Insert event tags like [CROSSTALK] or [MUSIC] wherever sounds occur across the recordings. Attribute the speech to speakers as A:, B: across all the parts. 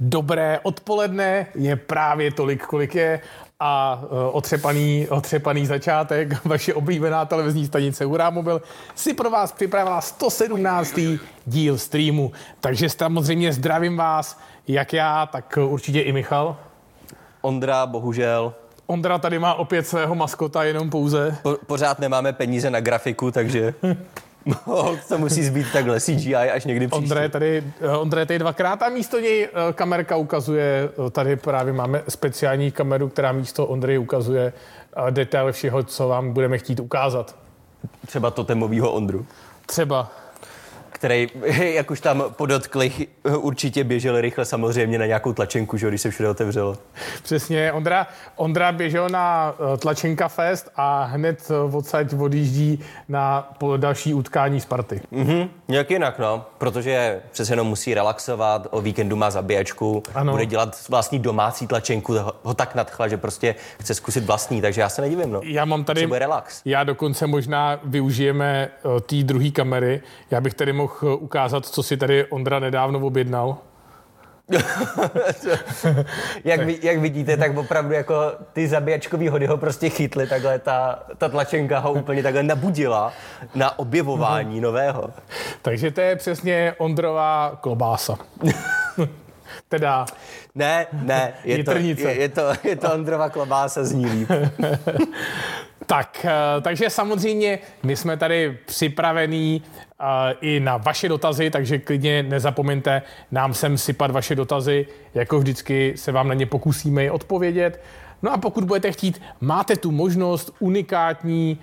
A: Dobré odpoledne, je právě tolik, kolik je a uh, otřepaný, otřepaný začátek, [LAUGHS] vaše oblíbená televizní stanice Hurá Mobil si pro vás připravila 117. díl streamu. Takže samozřejmě zdravím vás, jak já, tak určitě i Michal.
B: Ondra, bohužel.
A: Ondra tady má opět svého maskota, jenom pouze.
B: Po, pořád nemáme peníze na grafiku, takže [LAUGHS] to musí zbýt takhle CGI až někdy příště.
A: Ondra je tady, eh, Ondra je tady dvakrát a místo něj eh, kamerka ukazuje, eh, tady právě máme speciální kameru, která místo Ondry ukazuje detail všeho, co vám budeme chtít ukázat.
B: Třeba totemovýho Ondru.
A: Třeba
B: který, [LAUGHS] jak už tam podotkli, určitě běžel rychle samozřejmě na nějakou tlačenku, že, když se všude otevřelo.
A: Přesně, Ondra, Ondra běžel na eh, tlačenka fest a hned eh, odsaď odjíždí na další utkání Sparty.
B: Mhm, nějak jinak, no, protože přece jenom musí relaxovat, o víkendu má zabíjačku, ano. bude dělat vlastní domácí tlačenku, ho tak nadchla, že prostě chce zkusit vlastní, takže já se nedivím, no.
A: Já mám tady, relax. já dokonce možná využijeme uh, té druhé kamery, já bych tady mohl mohl ukázat, co si tady Ondra nedávno objednal? [LAUGHS]
B: jak, jak vidíte, tak opravdu jako ty zabíjačkový hody ho prostě chytly, takhle ta, ta tlačenka ho úplně takhle nabudila na objevování nového.
A: Takže to je přesně Ondrová klobása. [LAUGHS] teda...
B: Ne, ne, je [LAUGHS] to, je, je, to, je to Ondrova klobása z ní líp.
A: Tak, eh, takže samozřejmě my jsme tady připravení eh, i na vaše dotazy, takže klidně nezapomeňte nám sem sypat vaše dotazy. Jako vždycky se vám na ně pokusíme odpovědět. No a pokud budete chtít, máte tu možnost unikátní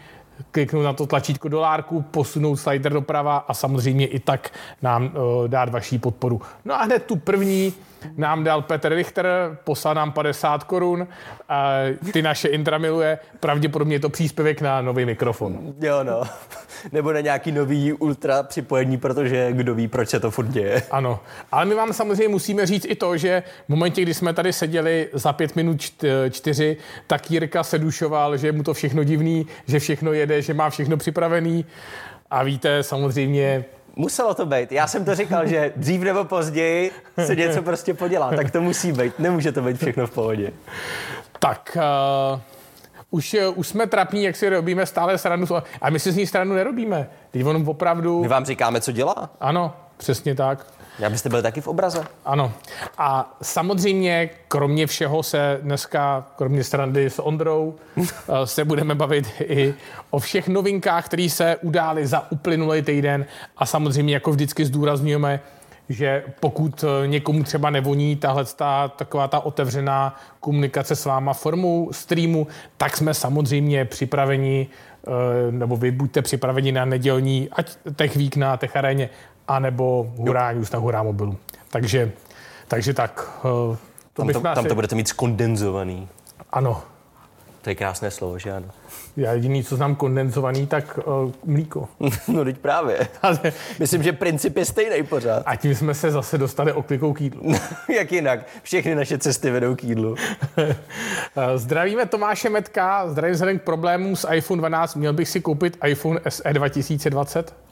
A: kliknout na to tlačítko dolárku, posunout slider doprava a samozřejmě i tak nám uh, dát vaší podporu. No a hned tu první nám dal Petr Richter, poslal nám 50 korun, a ty naše intra miluje, pravděpodobně je to příspěvek na nový mikrofon.
B: Jo no, nebo na nějaký nový ultra připojení, protože kdo ví, proč se to furt děje.
A: Ano, ale my vám samozřejmě musíme říct i to, že v momentě, kdy jsme tady seděli za pět minut čtyři, tak Jirka se dušoval, že je mu to všechno divný, že všechno jede, že má všechno připravený. A víte, samozřejmě
B: Muselo to být. Já jsem to říkal, že dřív nebo později se něco prostě podělá. Tak to musí být. Nemůže to být všechno v pohodě.
A: Tak, uh, už, už jsme trapní, jak si robíme stále stranu. A my si z ní stranu nerobíme. Teď on opravdu...
B: My vám říkáme, co dělá.
A: Ano, přesně tak.
B: Já byste byli taky v obraze.
A: Ano. A samozřejmě, kromě všeho se dneska, kromě strandy s Ondrou, eh, se budeme bavit i o všech novinkách, které se udály za uplynulý týden. A samozřejmě, jako vždycky zdůrazňujeme, že pokud eh, někomu třeba nevoní tahle ta, taková ta otevřená komunikace s váma formou streamu, tak jsme samozřejmě připraveni eh, nebo vy buďte připraveni na nedělní, ať Tech Week na Tech Aréně, anebo Hurá News na Hurá mobilu. Takže, takže tak.
B: Eh, to tam, to, tam to budete mít skondenzovaný.
A: Ano.
B: To je krásné slovo, že ano?
A: Já jediný, co znám kondenzovaný, tak uh, mlíko. [LAUGHS]
B: no teď právě. Myslím, že princip je stejný pořád.
A: A tím jsme se zase dostali oklikou k jídlu. [LAUGHS]
B: Jak jinak? Všechny naše cesty vedou k jídlu.
A: Eh, zdravíme Tomáše Metka, zdravím vzhledem k problémům s iPhone 12. Měl bych si koupit iPhone SE 2020?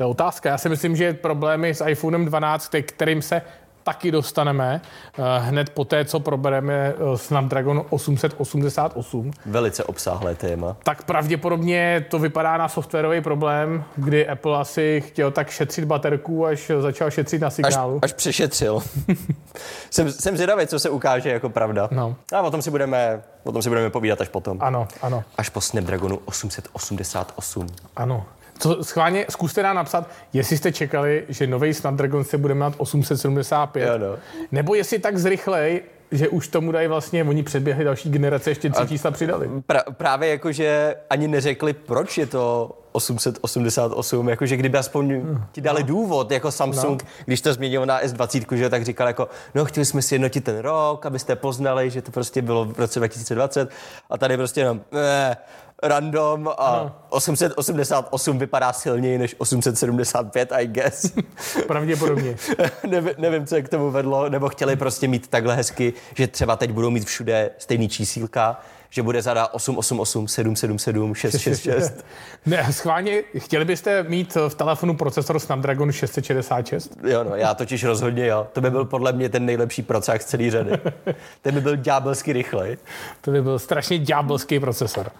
A: To je otázka. Já si myslím, že problémy s iPhonem 12, kterým se taky dostaneme eh, hned po té, co probereme eh, Snapdragon 888.
B: Velice obsáhlé téma.
A: Tak pravděpodobně to vypadá na softwarový problém, kdy Apple asi chtěl tak šetřit baterku, až začal šetřit na signálu.
B: Až, až přešetřil. [LAUGHS] jsem, jsem zvědavý, co se ukáže jako pravda. No. A o tom si budeme, o tom si budeme povídat až potom.
A: Ano, ano.
B: Až po Snapdragonu 888.
A: Ano. Co, schválně zkuste nám napsat, jestli jste čekali, že nový Snapdragon se bude mít 875, jo, no. nebo jestli tak zrychlej, že už tomu dají vlastně, oni předběhli další generace, ještě tři čísla přidali.
B: Pra, právě jako, že ani neřekli, proč je to 888, jakože kdyby aspoň hmm. ti dali no. důvod, jako Samsung, no. když to změnil na S20, že tak říkal jako, no chtěli jsme si jednotit ten rok, abyste poznali, že to prostě bylo v roce 2020 a tady prostě jenom, eh, random a no. 888 vypadá silněji než 875, I guess. [LAUGHS]
A: Pravděpodobně. [LAUGHS]
B: nevím, nevím, co je k tomu vedlo, nebo chtěli prostě mít takhle hezky, že třeba teď budou mít všude stejný čísílka, že bude zada 888 777 666.
A: Ne, schválně, chtěli byste mít v telefonu procesor Snapdragon 666?
B: Jo, no, já totiž rozhodně jo. To by byl podle mě ten nejlepší procesor z celé řady. [LAUGHS] Ten by byl ďábelsky rychlej.
A: To by byl strašně ďábelský procesor.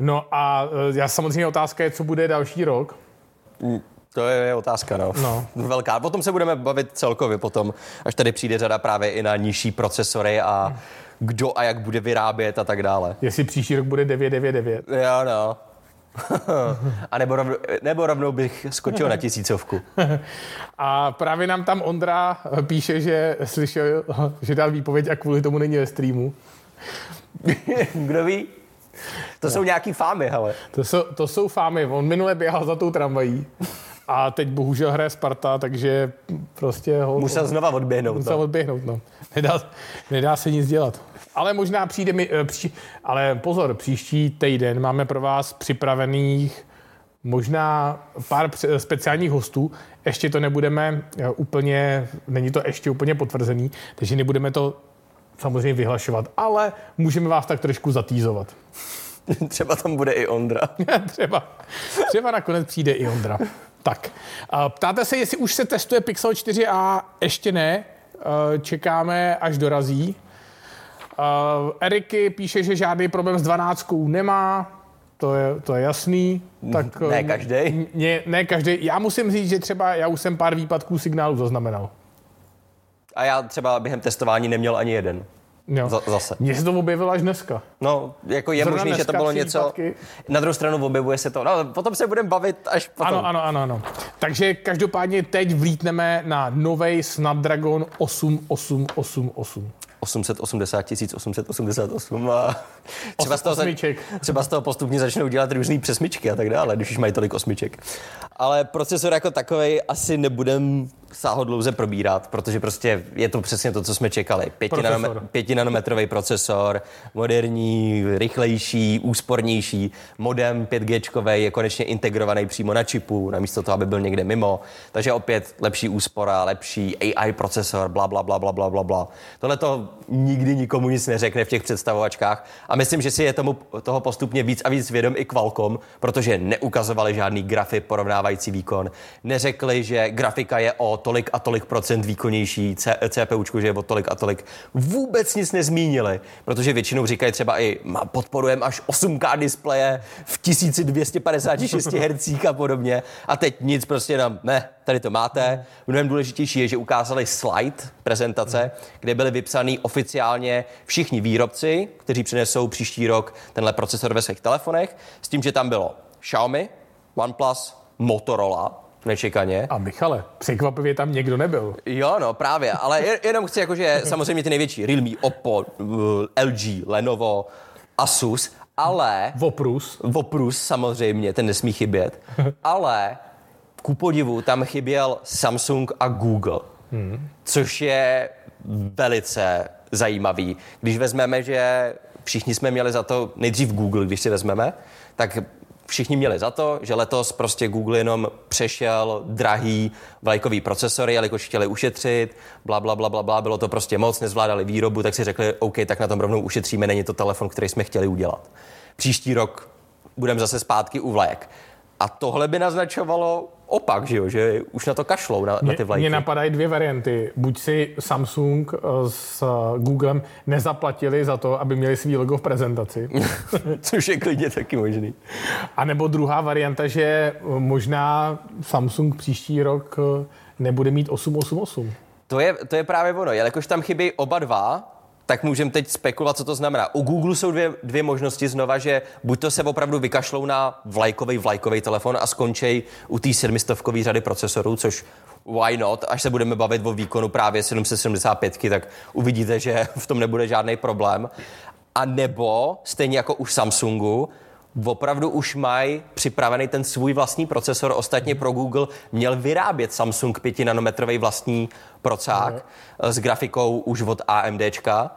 A: No a e, já samozřejmě otázka je, co bude další rok.
B: To je otázka, no. no. [LAUGHS] Velká. Potom se budeme bavit celkově potom, až tady přijde řada právě i na nižší procesory a kdo a jak bude vyrábět a tak dále.
A: Jestli příští rok bude 999.
B: Jo, no. [LAUGHS] a nebo, rovnou, nebo rovnou bych skočil na tisícovku. [LAUGHS]
A: a právě nám tam Ondra píše, že slyšel, že dal výpověď a kvůli tomu není ve streamu.
B: Kdo ví? To no. jsou nějaký fámy, hele.
A: To jsou, to jsou fámy. On minule běhal za tou tramvají. A teď bohužel hraje Sparta, takže prostě ho...
B: Musel znova odběhnout.
A: Musel no. odběhnout, no. Nedá, nedá se nic dělat. Ale možná přijde mi... Eh, Pří, ale pozor, příští týden máme pro vás připravených možná pár speciálních hostů. Ještě to nebudeme eh, úplně, není to ještě úplně potvrzený, takže nebudeme to samozřejmě vyhlašovat, ale můžeme vás tak trošku zatýzovat. [LAUGHS]
B: Třeba tam bude i Ondra. [LAUGHS]
A: třeba, třeba nakonec přijde i Ondra. Tak, ptáte se, jestli už se testuje Pixel 4a? Ještě ne, čekáme, až dorazí. Eriky píše, že žádný problém s 12 nemá, to je, to je jasný.
B: Tak, ne každý.
A: Ne, ne každý. Já musím říct, že třeba já už jsem pár výpadků signálu zaznamenal.
B: A já třeba během testování neměl ani jeden. Jo. Zase.
A: Mně se to objevilo až dneska.
B: No, jako je možné, že to bylo něco... Výpadky. Na druhou stranu objevuje se to. No, potom se budeme bavit až potom.
A: Ano, ano, ano, ano. Takže každopádně teď vlítneme na nový Snapdragon 8888.
B: 880 888 a třeba z, toho, třeba z toho postupně začnou dělat různé přesmičky a tak dále, když už mají tolik osmiček. Ale procesor jako takový asi nebudem sáhodlouze probírat, protože prostě je to přesně to, co jsme čekali. Pětinanometrový procesor, moderní, rychlejší, úspornější, modem 5G je konečně integrovaný přímo na čipu, namísto toho, aby byl někde mimo. Takže opět lepší úspora, lepší AI procesor, bla, bla, bla, bla, bla, bla, bla. Tohle to nikdy nikomu nic neřekne v těch představovačkách a myslím, že si je tomu, toho postupně víc a víc vědom i Qualcomm, protože neukazovali žádný grafy porovnávající výkon. Neřekli, že grafika je o tolik a tolik procent výkonnější CPUčku, že je o tolik a tolik. Vůbec nic nezmínili, protože většinou říkají třeba i podporujeme až 8K displeje v 1256 Hz a podobně. A teď nic prostě nám, ne, tady to máte. Mnohem důležitější je, že ukázali slide prezentace, kde byly vypsaný oficiálně všichni výrobci, kteří přinesou příští rok tenhle procesor ve svých telefonech, s tím, že tam bylo Xiaomi, OnePlus, Motorola, nečekaně.
A: A Michale, překvapivě tam někdo nebyl.
B: Jo, no právě, ale jenom chci jakože samozřejmě ty největší, Realme, Oppo, eh, LG, Lenovo, Asus, ale...
A: Voprus.
B: Voprus samozřejmě, ten nesmí chybět, ale ku podivu tam chyběl Samsung a Google, hmm. což je velice zajímavý. Když vezmeme, že všichni jsme měli za to, nejdřív Google, když si vezmeme, tak všichni měli za to, že letos prostě Google jenom přešel drahý vlajkový procesory, jelikož chtěli ušetřit, bla, bla, bla, bla, bla, bylo to prostě moc, nezvládali výrobu, tak si řekli, OK, tak na tom rovnou ušetříme, není to telefon, který jsme chtěli udělat. Příští rok budeme zase zpátky u vlajek. A tohle by naznačovalo opak, že, jo? že už na to kašlou, na, na ty vlajky.
A: Mně napadají dvě varianty. Buď si Samsung eh, s eh, Googlem nezaplatili za to, aby měli svý logo v prezentaci. [LAUGHS]
B: Což je klidně taky možný.
A: A nebo druhá varianta, že eh, možná Samsung příští rok nebude mít 888.
B: To je, to je právě ono. Jelikož tam chybí oba dva, tak můžeme teď spekulovat, co to znamená. U Google jsou dvě, dvě možnosti znova, že buď to se opravdu vykašlou na vlajkový vlajkový telefon a skončí u té sedmistovkové řady procesorů, což why not, až se budeme bavit o výkonu právě 775, tak uvidíte, že [LAUGHS] v tom nebude žádný problém. A nebo, stejně jako u Samsungu, opravdu už mají připravený ten svůj vlastní procesor. Ostatně pro Google měl vyrábět Samsung 5 nanometrový vlastní procák mm. s grafikou už od AMDčka.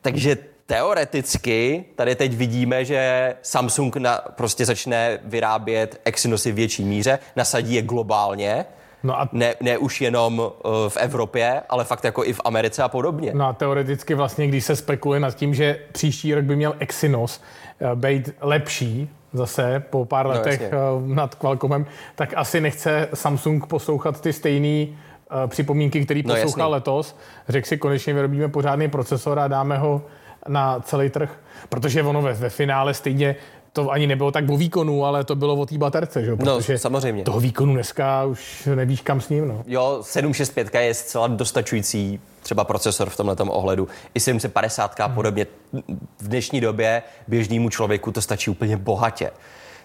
B: Takže teoreticky tady teď vidíme, že Samsung na, prostě začne vyrábět Exynosy v větší míře, nasadí je globálně,
A: No a
B: Ne, ne už jenom uh, v Evropě, ale fakt jako i v Americe a podobně.
A: No a teoreticky vlastně, když se spekuluje nad tím, že příští rok by měl Exynos eh, být lepší, zase po pár
B: No,
A: letech
B: jasně.
A: eh, nad Qualcommem, tak asi nechce Samsung poslouchat ty stejné připomínky, který
B: No,
A: poslouchal letos. Řekl si, konečně vyrobíme pořádný procesor a dáme ho na celý trh. Protože ono ve, ve finále stejně to ani nebylo tak o výkonu, ale to bylo o té baterce, že? jo?
B: No,
A: Protože
B: samozřejmě.
A: toho výkonu dneska už nevíš kam s ním. No.
B: Jo, 765 je zcela dostačující třeba procesor v tomhle ohledu. I 750 a podobně. V dnešní době běžnému člověku to stačí úplně bohatě.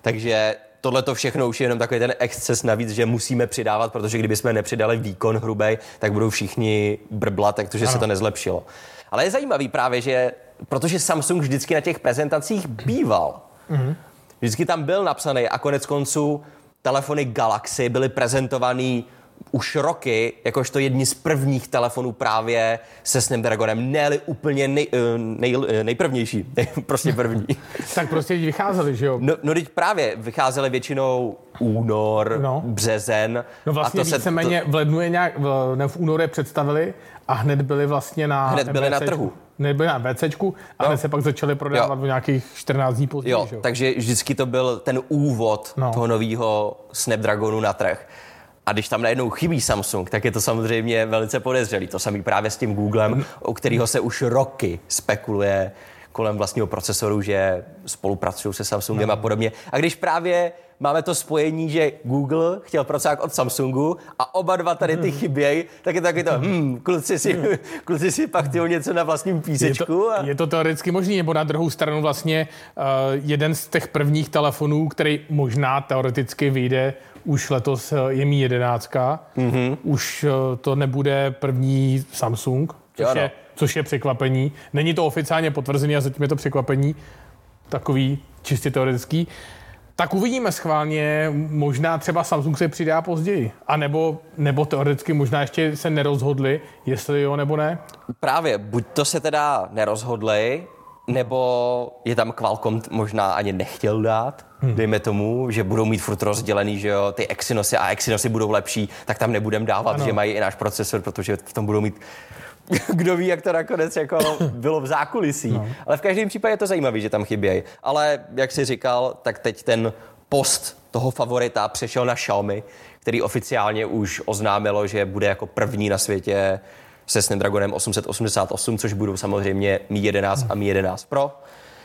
B: Takže tohle to všechno už je jenom takový ten exces navíc, že musíme přidávat, protože kdybychom nepřidali výkon hrubej, tak budou všichni brblat, takže se to nezlepšilo. Ale je zajímavý právě, že protože Samsung vždycky na těch prezentacích býval, Vždycky tam byl napsaný a konec konců telefony Galaxy byly prezentovaný už roky, jakožto jedni z prvních telefonů právě se Snapdragonem, ne úplně nej, eh, nej, eh, nejprvnější, [LAUGHS] nej, prostě první. [LAUGHS]
A: Tak prostě vycházeli, že jo?
B: No, no teď právě vycházely většinou únor,
A: No.
B: březen.
A: No vlastně
B: a to se,
A: víceméně v lednu je nějak, v, ne, v únoru je představili a hned byli vlastně na
B: Hned byli na trhu.
A: Hned byli na VCčku a hned se pak začali prodávat
B: Jo.
A: v nějakých 14 dní později,
B: Jo,
A: že jo?
B: takže vždycky to byl ten úvod
A: No.
B: no. toho nového Snapdragonu na trh. A když tam najednou chybí Samsung, tak je to samozřejmě velice podezřelý. To samý právě s tím Googlem, u kterého se už roky spekuluje kolem vlastního procesoru, že spolupracují se Samsungem
A: No.
B: a podobně. A když právě máme to spojení, že Google chtěl procák od Samsungu a oba dva tady ty chybějí, tak je to taky to, hm, kluci si, kluci si paktují něco na vlastním
A: Je
B: písečku.
A: to,
B: a...
A: je to teoreticky možný, nebo na druhou stranu vlastně uh, jeden z těch prvních telefonů, který možná teoreticky vyjde už letos, uh, je Mi 11. Mm-hmm.
B: Mhm.
A: Už uh, to nebude první Samsung, což,
B: Jo, no.
A: je, což je překvapení. Není to oficiálně potvrzený a zatím je to překvapení takový čistě teoretický. Tak uvidíme schválně, možná třeba Samsung se přidá později. A nebo, nebo teoreticky možná ještě se nerozhodli, jestli jo nebo ne.
B: Právě, buď to se teda nerozhodli, nebo je tam Qualcomm možná ani nechtěl dát, hmm. dejme tomu, že budou mít furt rozdělený, že jo, ty Exynosy a Exynosy budou lepší, tak tam nebudem dávat,
A: ano.
B: že mají i náš procesor, protože v tom budou mít [LAUGHS] kdo ví, jak to nakonec jako bylo v zákulisí. No. Ale v každém případě je to zajímavé, že tam chybějí. Ale jak jsi říkal, tak teď ten post toho favorita přešel na Xiaomi, který oficiálně už oznámilo, že bude jako první na světě se Snapdragonem 888, což budou samozřejmě Mi 11 a Mi 11 Pro.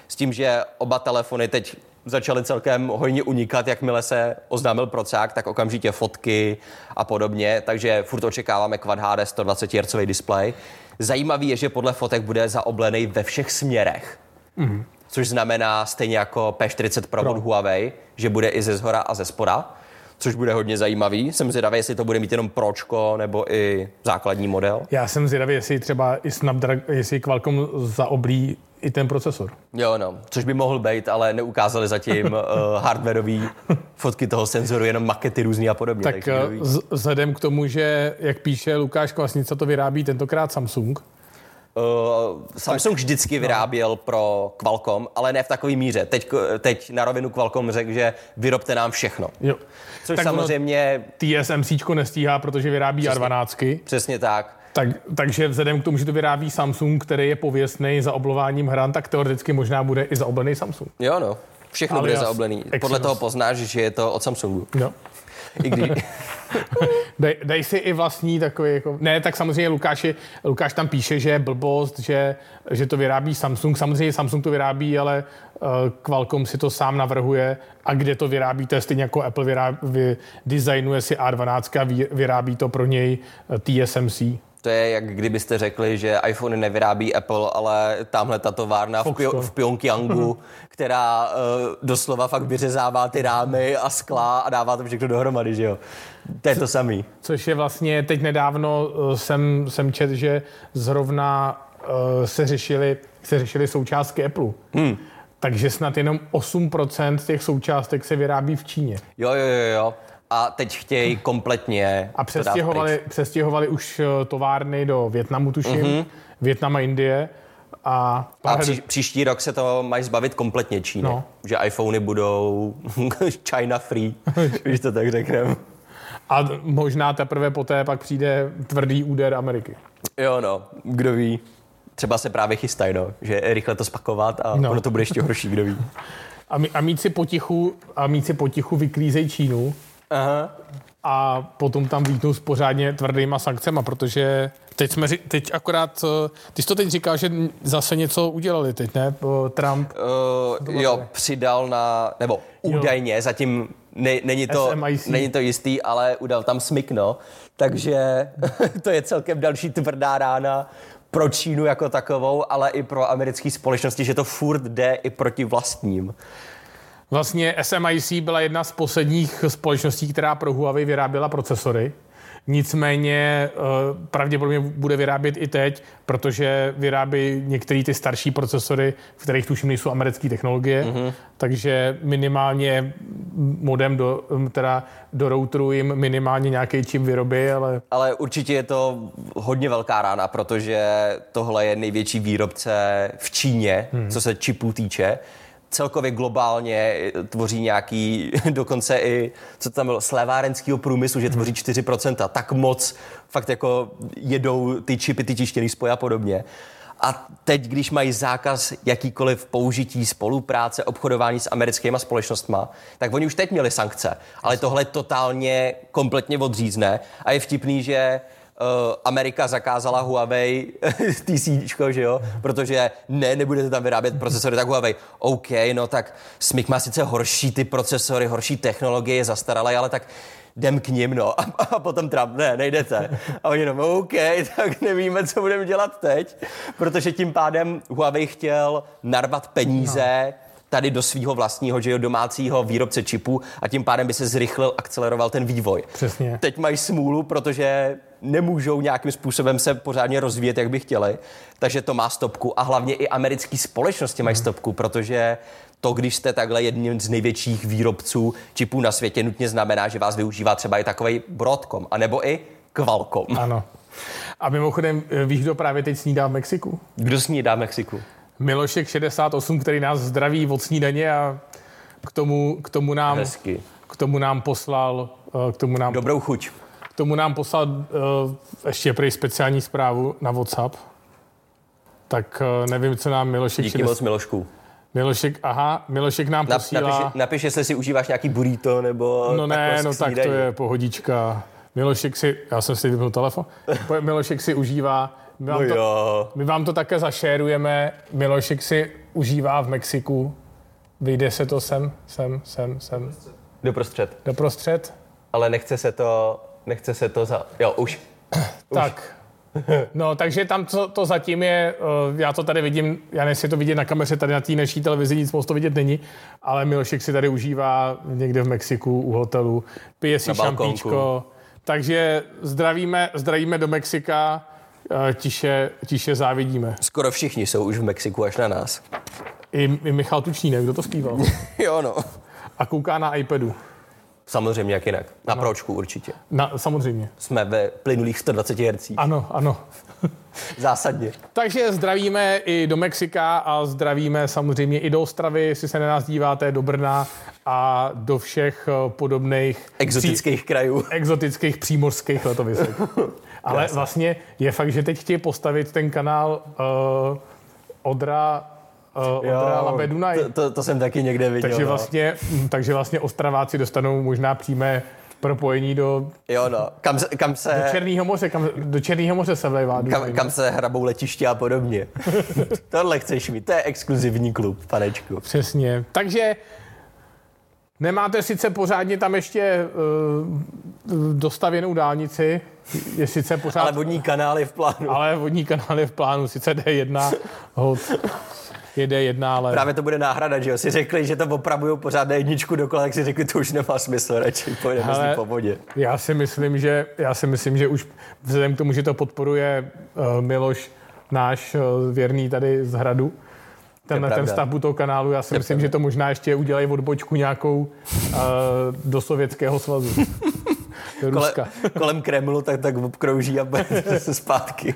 B: S tím, že oba telefony teď začaly celkem hojně unikat, jakmile se oznámil procák, tak okamžitě fotky a podobně, takže furt očekáváme Quad HD 120 Hz display. Zajímavý je, že podle fotek bude zaoblený ve všech směrech. Mm. Což znamená stejně jako P40 Pro, Pro od Huawei, že bude i ze zhora a ze spoda, což bude hodně zajímavý. Jsem zvědavý, jestli to bude mít jenom Pročko nebo i základní model.
A: Já jsem zvědavý, jestli třeba i Snapdragon, jestli Qualcomm zaoblí i ten procesor.
B: Jo, no, což by mohl být, ale neukázali zatím [LAUGHS] uh, hardwareové fotky toho senzoru, jenom makety různý a podobně.
A: Tak
B: ví.
A: eh, vzhledem k tomu, že, jak píše Lukáš Kvasnica, to vyrábí tentokrát Samsung,
B: Uh, Samsung vždycky vyráběl pro Qualcomm, ale ne v takové míře. Teď, teď na rovinu Qualcomm řekl, že vyrobte nám všechno.
A: jo.
B: Což
A: Tak
B: tak samozřejmě
A: TSMC nestíhá, protože vyrábí A12.
B: přesně tak.
A: Tak, takže vzhledem k tomu, že to vyrábí Samsung, který je pověstný za oblováním hran, tak teoreticky možná bude i zaoblený Samsung.
B: Jo, no. Všechno
A: Alias
B: bude zaoblený. Podle
A: Exynos.
B: toho poznáš, že je to od Samsungu.
A: Jo. [LAUGHS]
B: I když... [LAUGHS]
A: Dej, dej si i vlastní takový, jako, ne, tak samozřejmě Lukáši, Lukáš tam píše, že je blbost, že, že to vyrábí Samsung. Samozřejmě Samsung to vyrábí, ale uh, Qualcomm si to sám navrhuje a kde to vyrábí, to je stejně jako Apple vyrábí, vy, designuje si A12 a vy, vyrábí to pro něj eh, TSMC.
B: To je, jak kdybyste řekli, že iPhone nevyrábí Apple, ale tamhle ta továrna v. Pyo- v Pyongyangu, která uh, doslova fakt vyřezává ty rámy a skla a dává to všechno dohromady, že jo? To je to samý.
A: Což je vlastně, teď nedávno eh, jsem, jsem čet, že zrovna uh, se řešily se řešily součástky Apple. Hmm. Takže snad jenom 8% těch součástek se vyrábí v Číně.
B: Jo, jo, jo, jo. A teď chtějí kompletně
A: A přestěhovali, přestěhovali už eh, továrny do Větnamu, tuším, mm-hmm. Větnam a Indie. A,
B: A pří, příští rok se to mají zbavit kompletně Číny.
A: No.
B: No. Že iPhony budou [LAUGHS] China free, [LAUGHS] když to tak řekneme.
A: A možná teprve poté pak přijde tvrdý úder Ameriky.
B: Jo, no, kdo ví. Třeba se právě chystají, no, že rychle to spakovat a no. ono to bude ještě horší, kdo ví.
A: A, mí, a mít si potichu, a mít si potichu vyklízej Čínu. Aha. A potom tam vítnou s pořádně tvrdýma sankcemi, protože teď jsme, teď akorát, eh, ty jsi to teď říkal, že zase něco udělali teď, ne? Trump.
B: Uh, jo, přidal na, nebo údajně, jo. zatím ne, není, to, není to jistý, ale udal tam smykno, takže [LAUGHS] to je celkem další tvrdá rána pro Čínu jako takovou, ale i pro americké společnosti, že to furt jde i proti vlastním.
A: Vlastně SMIC byla jedna z posledních společností, která pro Huawei vyráběla procesory. Nicméně eh, pravděpodobně bude vyrábět i teď, protože vyrábí některé ty starší procesory, v kterých tuším nejsou americké technologie, mm-hmm. takže minimálně modem do, teda do routeru jim minimálně nějaký čip vyrobí, ale...
B: Ale určitě je to hodně velká rána, protože tohle je největší výrobce v Číně, hmm. co se čipů týče celkově globálně tvoří nějaký, [LAUGHS] dokonce i, co tam bylo, slévárenského průmyslu, že tvoří 4%, tak moc fakt jako jedou ty čipy, ty tištěný spoje a podobně. A teď, když mají zákaz jakýkoliv použití, spolupráce, obchodování s americkými společnostmi, tak oni už teď měli sankce. Ale tohle totálně kompletně odřízne. A je vtipný, že Amerika zakázala Huawei [LAUGHS] TC, že jo, protože ne, nebudete tam vyrábět procesory, tak Huawei, OK, no tak Smyk má sice horší ty procesory, horší technologie, je zastaralé, ale tak jdem k ním, no. A, a potom Trump, ne, nejdete. A oni no, OK, tak nevíme, co budeme dělat teď, protože tím pádem Huawei chtěl narvat peníze no tady do svého vlastního, že jo, domácího výrobce čipů a tím pádem by se zrychlil, akceleroval ten vývoj.
A: Přesně.
B: Teď mají smůlu, protože nemůžou nějakým způsobem se pořádně rozvíjet, jak by chtěli, takže to má stopku a hlavně i americké společnosti mají hmm. stopku, protože to, když jste takhle jedním z největších výrobců čipů na světě, nutně znamená, že vás využívá třeba i takový Broadcom, anebo i Qualcomm.
A: Ano. A mimochodem, víš, kdo právě teď snídá v Mexiku?
B: Kdo snídá v Mexiku?
A: Milošek 68, který nás zdraví od snídaně a k tomu, k tomu nám... Hezky. K tomu nám poslal...
B: Eh, k tomu nám, Dobrou chuť.
A: Tomu nám poslal uh, ještě prý speciální zprávu na WhatsApp. Tak uh, nevím, co nám Milošek...
B: Díky 60... moc Milošku.
A: Milošek, aha, Milošek nám posílá...
B: Napiš, napiš, jestli si užíváš nějaký burrito nebo...
A: No ne, no tak to je pohodička. Milošek si, já jsem si vypnul telefon, Milošek si užívá my vám,
B: no
A: to,
B: jo.
A: my vám to také zašérujeme. Milošek si užívá v Mexiku. Vyjde se to sem, sem, sem, sem.
B: Doprostřed.
A: Doprostřed.
B: Ale nechce se to, nechce se to za... Jo, už. [CLEARS THROAT]
A: tak. No, takže tam to, to zatím je, uh, já to tady vidím, já nechci to vidět na kameře, tady na té naší televizi nic moc to vidět není, ale Milošek si tady užívá někde v Mexiku u hotelu, pije si šampíčko, takže zdravíme, zdravíme do Mexika, Eh, tiše, tiše závidíme.
B: Skoro všichni jsou už v Mexiku až na nás.
A: I, i Michal Tučnínek, kdo to zpíval? [LAUGHS]
B: jo, no.
A: A kouká na iPadu.
B: Samozřejmě, jak jinak. Na no. pročku určitě.
A: Na, samozřejmě.
B: Jsme ve plynulých 120 Hz.
A: Ano, ano. [LAUGHS]
B: Zásadně.
A: Takže zdravíme i do Mexika a zdravíme samozřejmě i do Ostravy, jestli se na nás díváte, do Brna a do všech eh, podobných...
B: Exotických pří, krajů. [LAUGHS]
A: Exotických přímořských letovisek. [LAUGHS] Ale vlastně je fakt, že teď chtějí postavit ten kanál uh, Odra uh, Odra Labe Dunaj.
B: To, to, to, jsem taky někde viděl.
A: Takže no. vlastně, no. takže vlastně Ostraváci dostanou možná přímé propojení do...
B: Jo, no. Kam, kam se...
A: Do Černého moře, kam, do Černého moře se vlejvá.
B: Kam, kam se hrabou letiště a podobně. [LAUGHS] Tohle chceš mít, to je exkluzivní klub, panečku.
A: Přesně. Takže nemáte sice pořádně tam ještě uh, dostavěnou dálnici, je sice pořád...
B: Ale vodní kanál je v plánu.
A: Ale vodní kanál je v plánu, sice D1, hod, je D1, ale...
B: Právě to bude náhrada, že jo? Si řekli, že to opravují pořád jedničku dokola, tak si řekli, to už nemá smysl, radši pojedeme ale po vodě.
A: Já si myslím, že, já si myslím, že už vzhledem k tomu, že to podporuje uh, Miloš, náš uh, věrný tady z Hradu, tenhle ten stavbu toho kanálu, já si je myslím, pravda. že to možná ještě udělají odbočku nějakou uh, do Sovětského svazu. Do
B: Kole,
A: Ruska.
B: kolem Kremlu, tak tak obkrouží a bude se [LAUGHS] zpátky.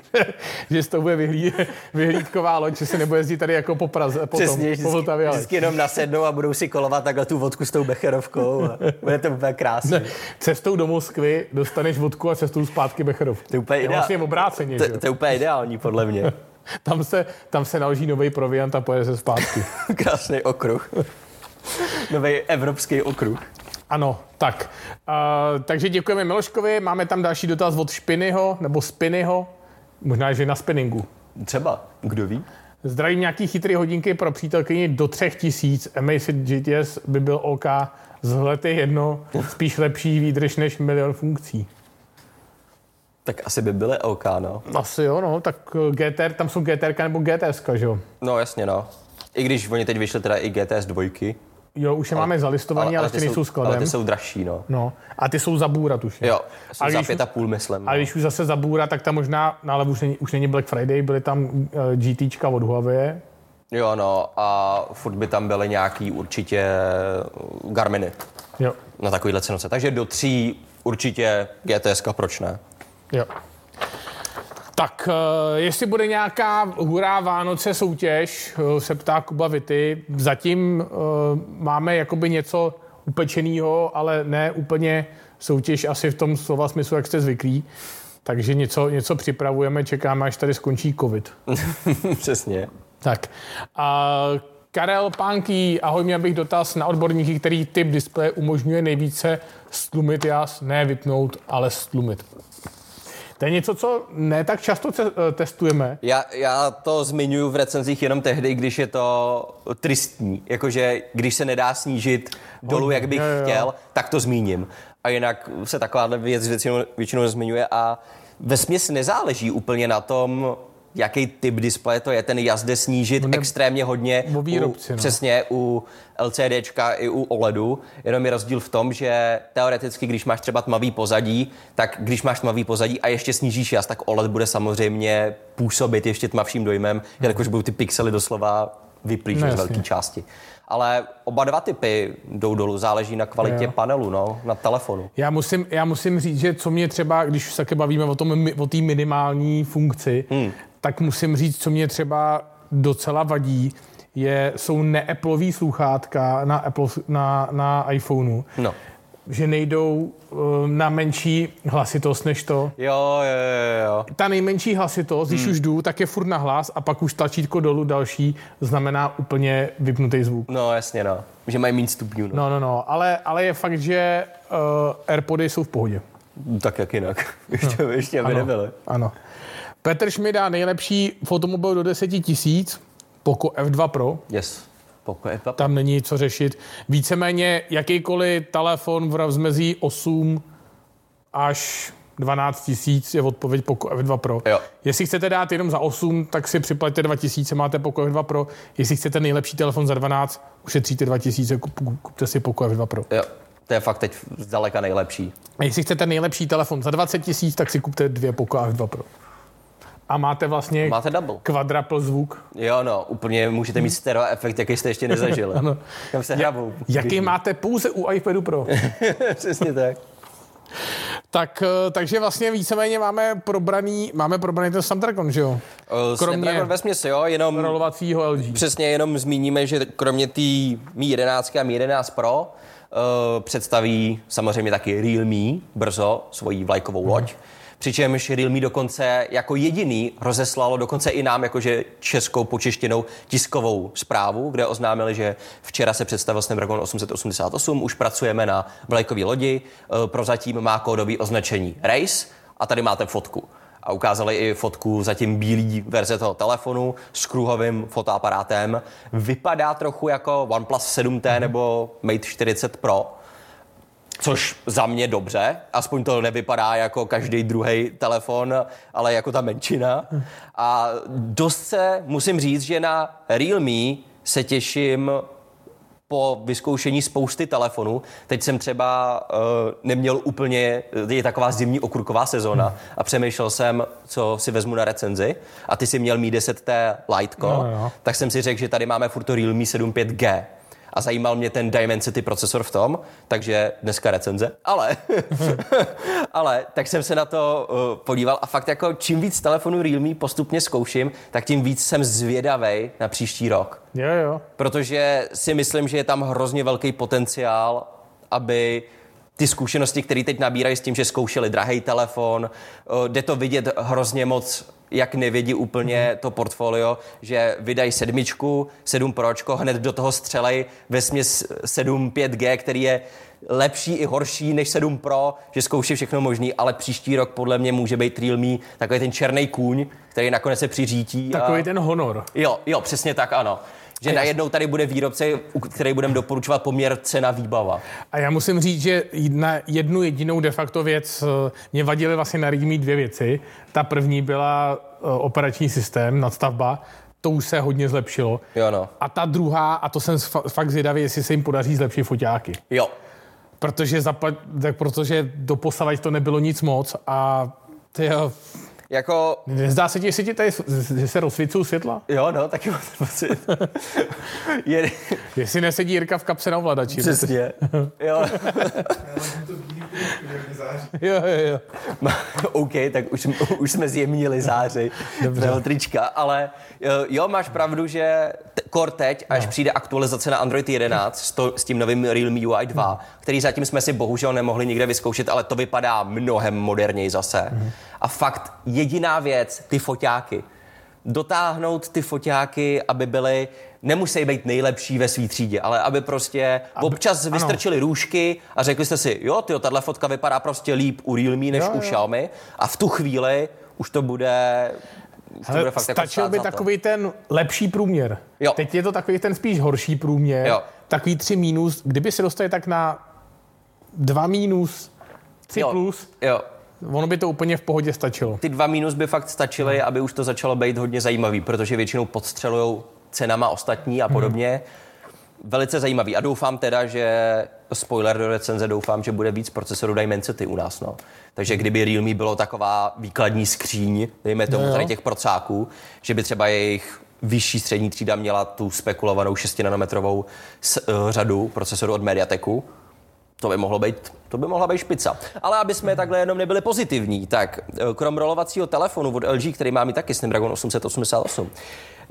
A: že to bude vyhlí, vyhlídková loď, že se nebude jezdit tady jako po Praze, po, tom,
B: Přesně,
A: po
B: vždycky,
A: Vltavě, ale
B: vždycky jenom nasednou a budou si kolovat takhle tu vodku s tou becherovkou. A bude to úplně krásné.
A: cestou do Moskvy dostaneš vodku a cestou zpátky Bechrov.
B: To je úplně
A: Je
B: ideál-
A: vlastně obráceně,
B: To, to je úplně ideální, podle mě. [LAUGHS]
A: Tam se, tam se naloží nový proviant a pojede se zpátky. [LAUGHS]
B: Krásný okruh. Nový evropský okruh.
A: Ano, tak. Uh, takže děkujeme Miloškovi. Máme tam další dotaz od Špinyho, nebo Spinyho. Možná, že na spinningu.
B: Třeba, kdo ví?
A: Zdravím nějaký chytrý hodinky pro přítelkyni do 3000. Amazfit GTS by byl OK. Vzhled je jedno, spíš lepší výdrž než milion funkcí.
B: Tak asi by byly OK, no.
A: Asi jo, no, tak eh, GTR, tam jsou GTR nebo GTS, že jo?
B: No jasně, no. I když oni teď vyšli teda i GTS dvojky.
A: Jo, už je máme zalistovaný, ale,
B: ty
A: ještě nejsou
B: Ale
A: skladem.
B: ty jsou dražší, no.
A: No, a ty jsou za bůra, tuším.
B: Jo, jsou
A: A
B: za
A: když-
B: pět a půl, myslím.
A: A
B: No.
A: když už zase za bůra, tak tam možná, no ale už není, už není Black Friday, byly tam uh, GTčka od Huawei.
B: Jo, no, a furt by tam byly nějaký určitě Garminy
A: Jo,
B: na takovýhle cenoce. Takže do tří určitě GTS, proč ne?
A: jo. Tak, uh, jestli bude nějaká hurá Vánoce soutěž, uh, se ptá Kuba Vity. Zatím uh, máme jakoby něco upečeného, ale ne úplně soutěž asi v tom slova smyslu, jak jste zvyklí. Takže něco, něco připravujeme, čekáme, až tady skončí covid. [LAUGHS]
B: Přesně.
A: Tak. A Karel Pánký, ahoj, měl bych dotaz na odborníky, který typ displeje umožňuje nejvíce stlumit jas, ne vypnout, ale stlumit. To je něco, co ne tak často eh, testujeme.
B: Já, já to zmiňuji v recenzích jenom tehdy, když je to tristní. Jakože když se nedá snížit dolů, jak bych
A: jo, jo.
B: chtěl, tak to zmíním. A jinak se takováhle věc většinou, většinou nezmiňuje a ve směs nezáleží úplně na tom, jaký typ displeje to je. Ten jas jde snížit
A: ne-
B: extrémně hodně.
A: o výrobci,
B: u,
A: no.
B: Přesně u LCDčka i u OLEDu. Jenom je rozdíl v tom, že teoreticky, když máš třeba tmavý pozadí, tak když máš tmavý pozadí a ještě snížíš jas, tak OLED bude samozřejmě působit ještě tmavším dojmem, jelikož budou ty pixely doslova vyplý
A: No,
B: z velké části. Ale oba dva typy jdou dolů, záleží na kvalitě
A: Jo.
B: panelu, no, na telefonu.
A: Já musím, já musím říct, že co mě třeba, když se také bavíme o tom, o té minimální funkci, hmm. Tak musím říct, co mě třeba docela vadí, je, jsou neapplový sluchátka na, Apple, na, na iPhoneu,
B: No.
A: že nejdou uh, na menší hlasitost než to.
B: Jo, jo, jo, jo.
A: Ta nejmenší hlasitost, když
B: Hmm.
A: už jdu, tak je furt na hlas a pak už tlačítko dolů další znamená úplně vypnutý zvuk.
B: No, jasně, no. Že mají méně stupňů, no.
A: No, no, no, ale, ale je fakt, že uh, Airpody jsou v pohodě.
B: Tak jak jinak. [LAUGHS] Ještě, ještě aby
A: Ano.
B: nebyly.
A: Ano. Petr Šmida, nejlepší fotomobil do 10 tisíc, Poco F2 Pro,
B: Yes. Pokud je to
A: tam není co řešit. Víceméně jakýkoliv telefon v rozmezí 8 až 12 tisíc je odpověď Poco F2 Pro.
B: Jo.
A: Jestli chcete dát jenom za 8, tak si připlaťte 2000, máte Poco F2 Pro. Jestli chcete nejlepší telefon za 12, ušetříte 2000, kup, kupte si Poco F2 Pro.
B: Jo, to je fakt teď zdaleka nejlepší.
A: A jestli chcete nejlepší telefon za 20 tisíc, tak si kupte dvě Poco F2 Pro. A máte vlastně
B: Máte double.
A: quadruple zvuk.
B: Jo, no, úplně můžete mít stereo efekt, jaký jste ještě nezažili. [LAUGHS]
A: Ano.
B: Kam se hrabou.
A: Jaký máte pouze u iPadu Pro. [LAUGHS]
B: Přesně tak.
A: tak, eh, takže vlastně víceméně máme probraný, máme probraný ten Snapdragon, že jo?
B: Kromě...
A: Kromě-
B: Snapdragon ve směs, jo, jenom
A: Rolovacího LG.
B: přesně jenom zmíníme, že kromě té Mi 11 a Mi 11 Pro uh, představí samozřejmě taky Realme brzo svoji vlajkovou loď. Přičemž Realme dokonce jako jediný rozeslalo dokonce i nám jakože českou počeštěnou tiskovou zprávu, kde oznámili, že včera se představil Snapdragon 888, už pracujeme na vlajkové lodi, eh, prozatím má kódový označení Race. A tady máte fotku. A ukázali i fotku zatím bílý verze toho telefonu s kruhovým fotoaparátem. Vypadá trochu jako OnePlus 7T nebo Mate 40 Pro, což za mě dobře, aspoň to nevypadá jako každý druhý telefon, ale jako ta menšina. A dost se musím říct, že na Realme se těším po vyzkoušení spousty telefonů. Teď jsem třeba uh, neměl úplně, je taková zimní okurková sezóna a přemýšlel jsem, co si vezmu na recenzi a ty si měl Mi 10T Liteco,
A: No, jo.
B: tak jsem si řekl, že tady máme furt to Realme 7 5G. A zajímal mě ten Dimensity procesor v tom, takže dneska recenze, ale, [LAUGHS] ale tak jsem se na to uh, podíval a fakt jako čím víc telefonů Realme postupně zkouším, tak tím víc jsem zvědavej na příští rok.
A: Jo, jo.
B: Protože si myslím, že je tam hrozně velký potenciál, aby ty zkušenosti, které teď nabírají s tím, že zkoušeli drahý telefon, uh, jde to vidět hrozně moc jak nevědí úplně mm-hmm. to portfolio, že vydají sedmičku, sedm pročko, hned do toho střelej ve směs 7 5G, který je lepší i horší než 7 Pro, že zkouší všechno možný, ale příští rok podle mě může být Realme takový ten černý kůň, který nakonec se přiřítí.
A: Takový a... ten honor.
B: Jo, jo, přesně tak, ano že a najednou tady bude výrobce, který budeme doporučovat poměr cena výbava.
A: A já musím říct, že na jednu jedinou de facto věc eh, mě vadily vlastně na Realme dvě věci. Ta první byla eh, operační systém, nadstavba, to už se hodně zlepšilo.
B: Jo, no.
A: A ta druhá, a to jsem fakt zvědavý, jestli se jim podaří zlepšit foťáky.
B: Jo.
A: Protože, zapad, tak protože doposavať to nebylo nic moc a ty
B: jako...
A: Nezdá se ti, jestli ti tady že se rozsvícují světla?
B: Jo, no, taky mám ten pocit. [LAUGHS]
A: Je... Jestli nesedí Jirka v kapse na ovladači.
B: Přesně. [LAUGHS] jo.
A: jo, jo, jo. [LAUGHS]
B: OK, tak už, už jsme zjemnili záři Dobře. trička, ale jo, máš pravdu, že kor teď, až no. přijde aktualizace na Android 11 s, to, s tím novým Realme UI 2, mm. který zatím jsme si bohužel nemohli nikde vyzkoušet, ale to vypadá mnohem moderněji zase. Mm. A fakt jediná věc, ty foťáky. Dotáhnout ty foťáky, aby byly nemusí být nejlepší ve své třídě, ale aby prostě aby, občas ano. vystrčili růžky a řekli jste si, jo, tyjo, tahle fotka vypadá prostě líp u Realme než jo, u jo. Xiaomi a v tu chvíli už to bude
A: Hele, to bude fakt jako stačil jako by takový ten lepší průměr. Jo. Teď je to takový ten spíš horší průměr. Jo. Takový tři mínus. Kdyby se dostali tak na dva mínus, tři jo. plus, jo. Ono by to úplně v pohodě stačilo.
B: Ty dva mínus by fakt stačily, no. aby už to začalo být hodně zajímavý, protože většinou podstřelují cenama ostatní a podobně. Hmm. Velice zajímavý. A doufám teda, že spoiler do recenze, doufám, že bude víc procesorů Dimensity u nás. No. Takže kdyby Realme bylo taková výkladní skříň, dejme tomu tady těch procáků, že by třeba jejich vyšší střední třída měla tu spekulovanou 6 nanometrovou uh, řadu procesorů od Mediateku, to by mohlo být, to by mohla být špica. Ale aby jsme takhle jenom nebyli pozitivní, tak eh, krom rolovacího telefonu od LG, který má mi taky Snapdragon 888,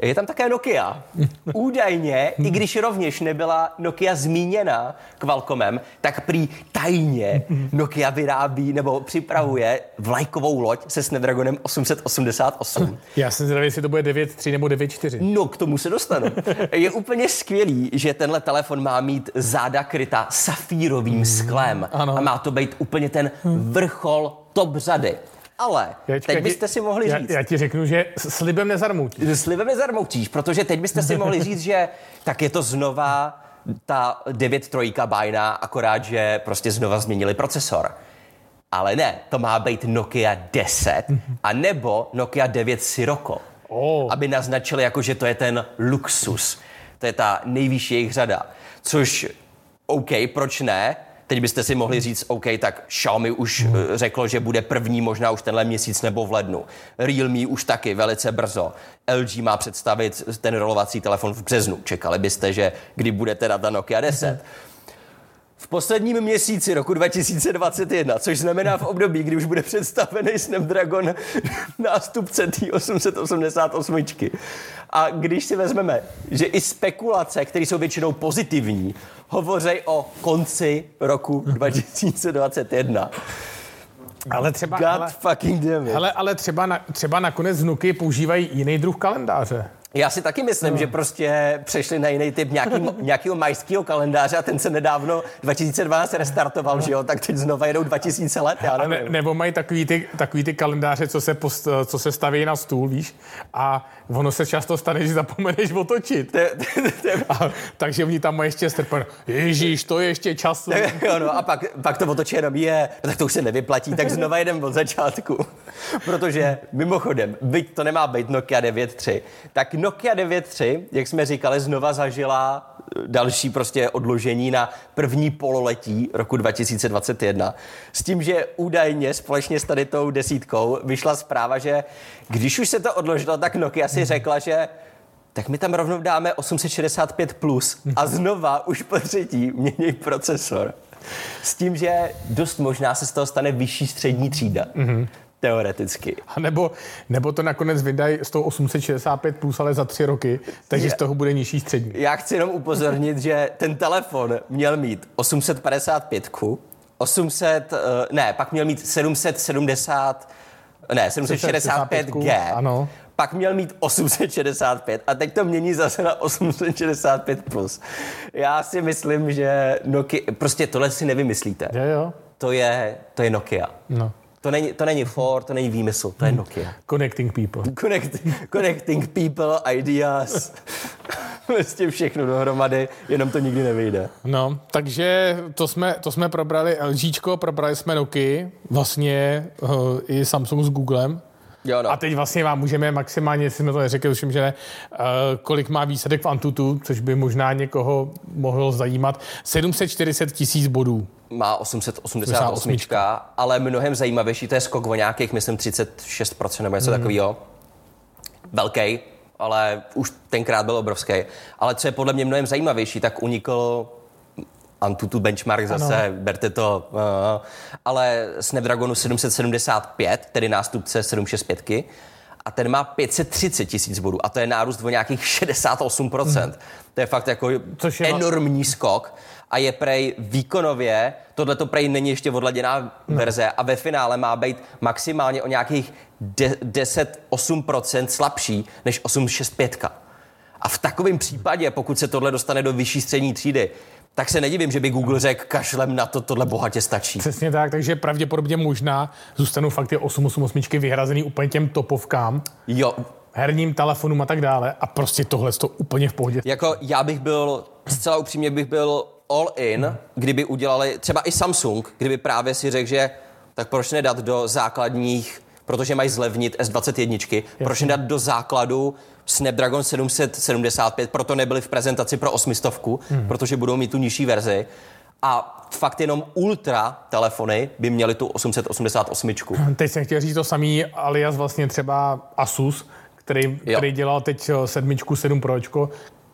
B: je tam také Nokia. [LAUGHS] Údajně, i když rovněž nebyla Nokia zmíněna Qualcommem, tak prý tajně [LAUGHS] Nokia vyrábí nebo připravuje vlajkovou loď se Snapdragonem 888. [LAUGHS]
A: Já jsem zvědavý, jestli to bude 9.3 nebo 9.4.
B: No, k tomu se dostanu. Je úplně skvělý, že tenhle telefon má mít záda kryta safírovým sklem. Ano. A má to být úplně ten vrchol top řady. Ale Ječka, teď byste si mohli říct...
A: Já, já ti řeknu, že slibem nezarmoutíš.
B: Slibem nezarmoutíš, protože teď byste si mohli [LAUGHS] říct, že tak je to znova ta 9 trojka bajna, akorát, že prostě znova změnili procesor. Ale ne, to má být Nokia 10 a nebo Nokia 9 Sirocco. Oh. Aby naznačili, jako, že to je ten luxus. To je ta nejvyšší jejich řada. Což, OK, proč ne? Teď byste si mohli říct, OK, tak Xiaomi už hmm. řeklo, že bude první možná už tenhle měsíc nebo v lednu. Realme už taky velice brzo. LG má představit ten rolovací telefon v březnu. Čekali byste, že kdy bude teda ta Nokia 10. Hmm. V posledním měsíci roku 2021, což znamená v období, kdy už bude představený Snapdragon [LAUGHS] nástupce té 888. A když si vezmeme, že i spekulace, které jsou většinou pozitivní, hovoří o konci roku 2021.
A: Ale třeba,
B: God ale, fucking damn it.
A: Ale, ale třeba, na, třeba nakonec vnuky používají jiný druh kalendáře.
B: Já si taky myslím, no. že prostě přešli na jiný typ nějaký, [LAUGHS] nějakého majského kalendáře a ten se nedávno 2012 restartoval, no. že jo, tak teď znova jedou 2000 let, já
A: nevím. Ne, nebo mají takový ty, takový ty kalendáře, co se, post, co se staví na stůl, víš, a ono se často stane, že zapomeneš otočit. Te, te, te, a, takže oni tam mají ještě strpen, ježíš, to je ještě času.
B: jo, no, a pak, pak to otočí jenom je, tak to už se nevyplatí, tak znova jedem od začátku. Protože mimochodem, byť to nemá být Nokia 9.3, tak Nokia 9.3, jak jsme říkali, znova zažila eh, další prostě odložení na první pololetí roku 2021. S tím, že údajně společně s tady tou desítkou vyšla zpráva, že když už se to odložilo, tak Nokia si řekla, že tak my tam rovnou dáme 865 plus a znova už po třetí mění procesor. S tím, že dost možná se z toho stane vyšší střední třída. Mm-hmm. Teoreticky.
A: A nebo, nebo to nakonec vydají z toho 865 plus, ale za tři roky, takže z toho bude nižší střední.
B: Já chci jenom upozornit, že ten telefon měl mít 855, 800, eh, ne, pak měl mít 770, ne, 765G.
A: Ano.
B: Pak měl mít 865 a teď to mění zase na 865+. Plus. Já si myslím, že Nokia, prostě tohle si nevymyslíte.
A: Jo, jo.
B: To je, to je Nokia.
A: No.
B: To není, to není Ford, to není výmysl, to je Nokia.
A: Connecting people.
B: Connect, connecting people, ideas, [LAUGHS] prostě všechno dohromady, jenom to nikdy nevyjde.
A: No, takže to jsme, to jsme probrali LGčko, probrali jsme Nokia, vlastně uh, i Samsung s Googlem.
B: Jo, no.
A: A teď vlastně vám můžeme maximálně, jestli jsme to neřekli, už že ne, uh, kolik má výsledek v Antutu, což by možná někoho mohlo zajímat. 740 tisíc bodů.
B: Má 888, ale mnohem zajímavější, to je skok o nějakých, myslím, 36% nebo něco mm. takového. Velký, ale už tenkrát byl obrovský. Ale co je podle mě mnohem zajímavější, tak unikl Antutu benchmark zase, ano. berte to. Uh, ale Snapdragonu 775, tedy nástupce 765, a ten má 530 tisíc bodů a to je nárůst o nějakých 68%. Hmm. To je fakt jako Což je enormní skok a je prej výkonově, tohle to prej není ještě odladěná no. verze a ve finále má být maximálně o nějakých 10-8% slabší než 865. A v takovém případě, pokud se tohle dostane do vyšší střední třídy, tak se nedivím, že by Google řekl, kašlem na to, tohle bohatě stačí.
A: Přesně tak, takže pravděpodobně možná zůstanou fakt ty 888 vyhrazený úplně těm topovkám.
B: Jo.
A: Herním telefonům a tak dále. A prostě tohle to úplně v pohodě.
B: Jako já bych byl, zcela upřímně bych byl all in, hmm. kdyby udělali, třeba i Samsung, kdyby právě si řekl, že tak proč nedat do základních, protože mají zlevnit S21, Jasně. proč nedat do základu Snapdragon 775, proto nebyli v prezentaci pro 800, hmm. protože budou mít tu nižší verzi. A fakt jenom ultra telefony by měly tu 888. [LAUGHS]
A: Teď jsem chtěl říct to samý, alias vlastně třeba Asus, který, který dělal teď eh, sedmičku, 7 Pročko,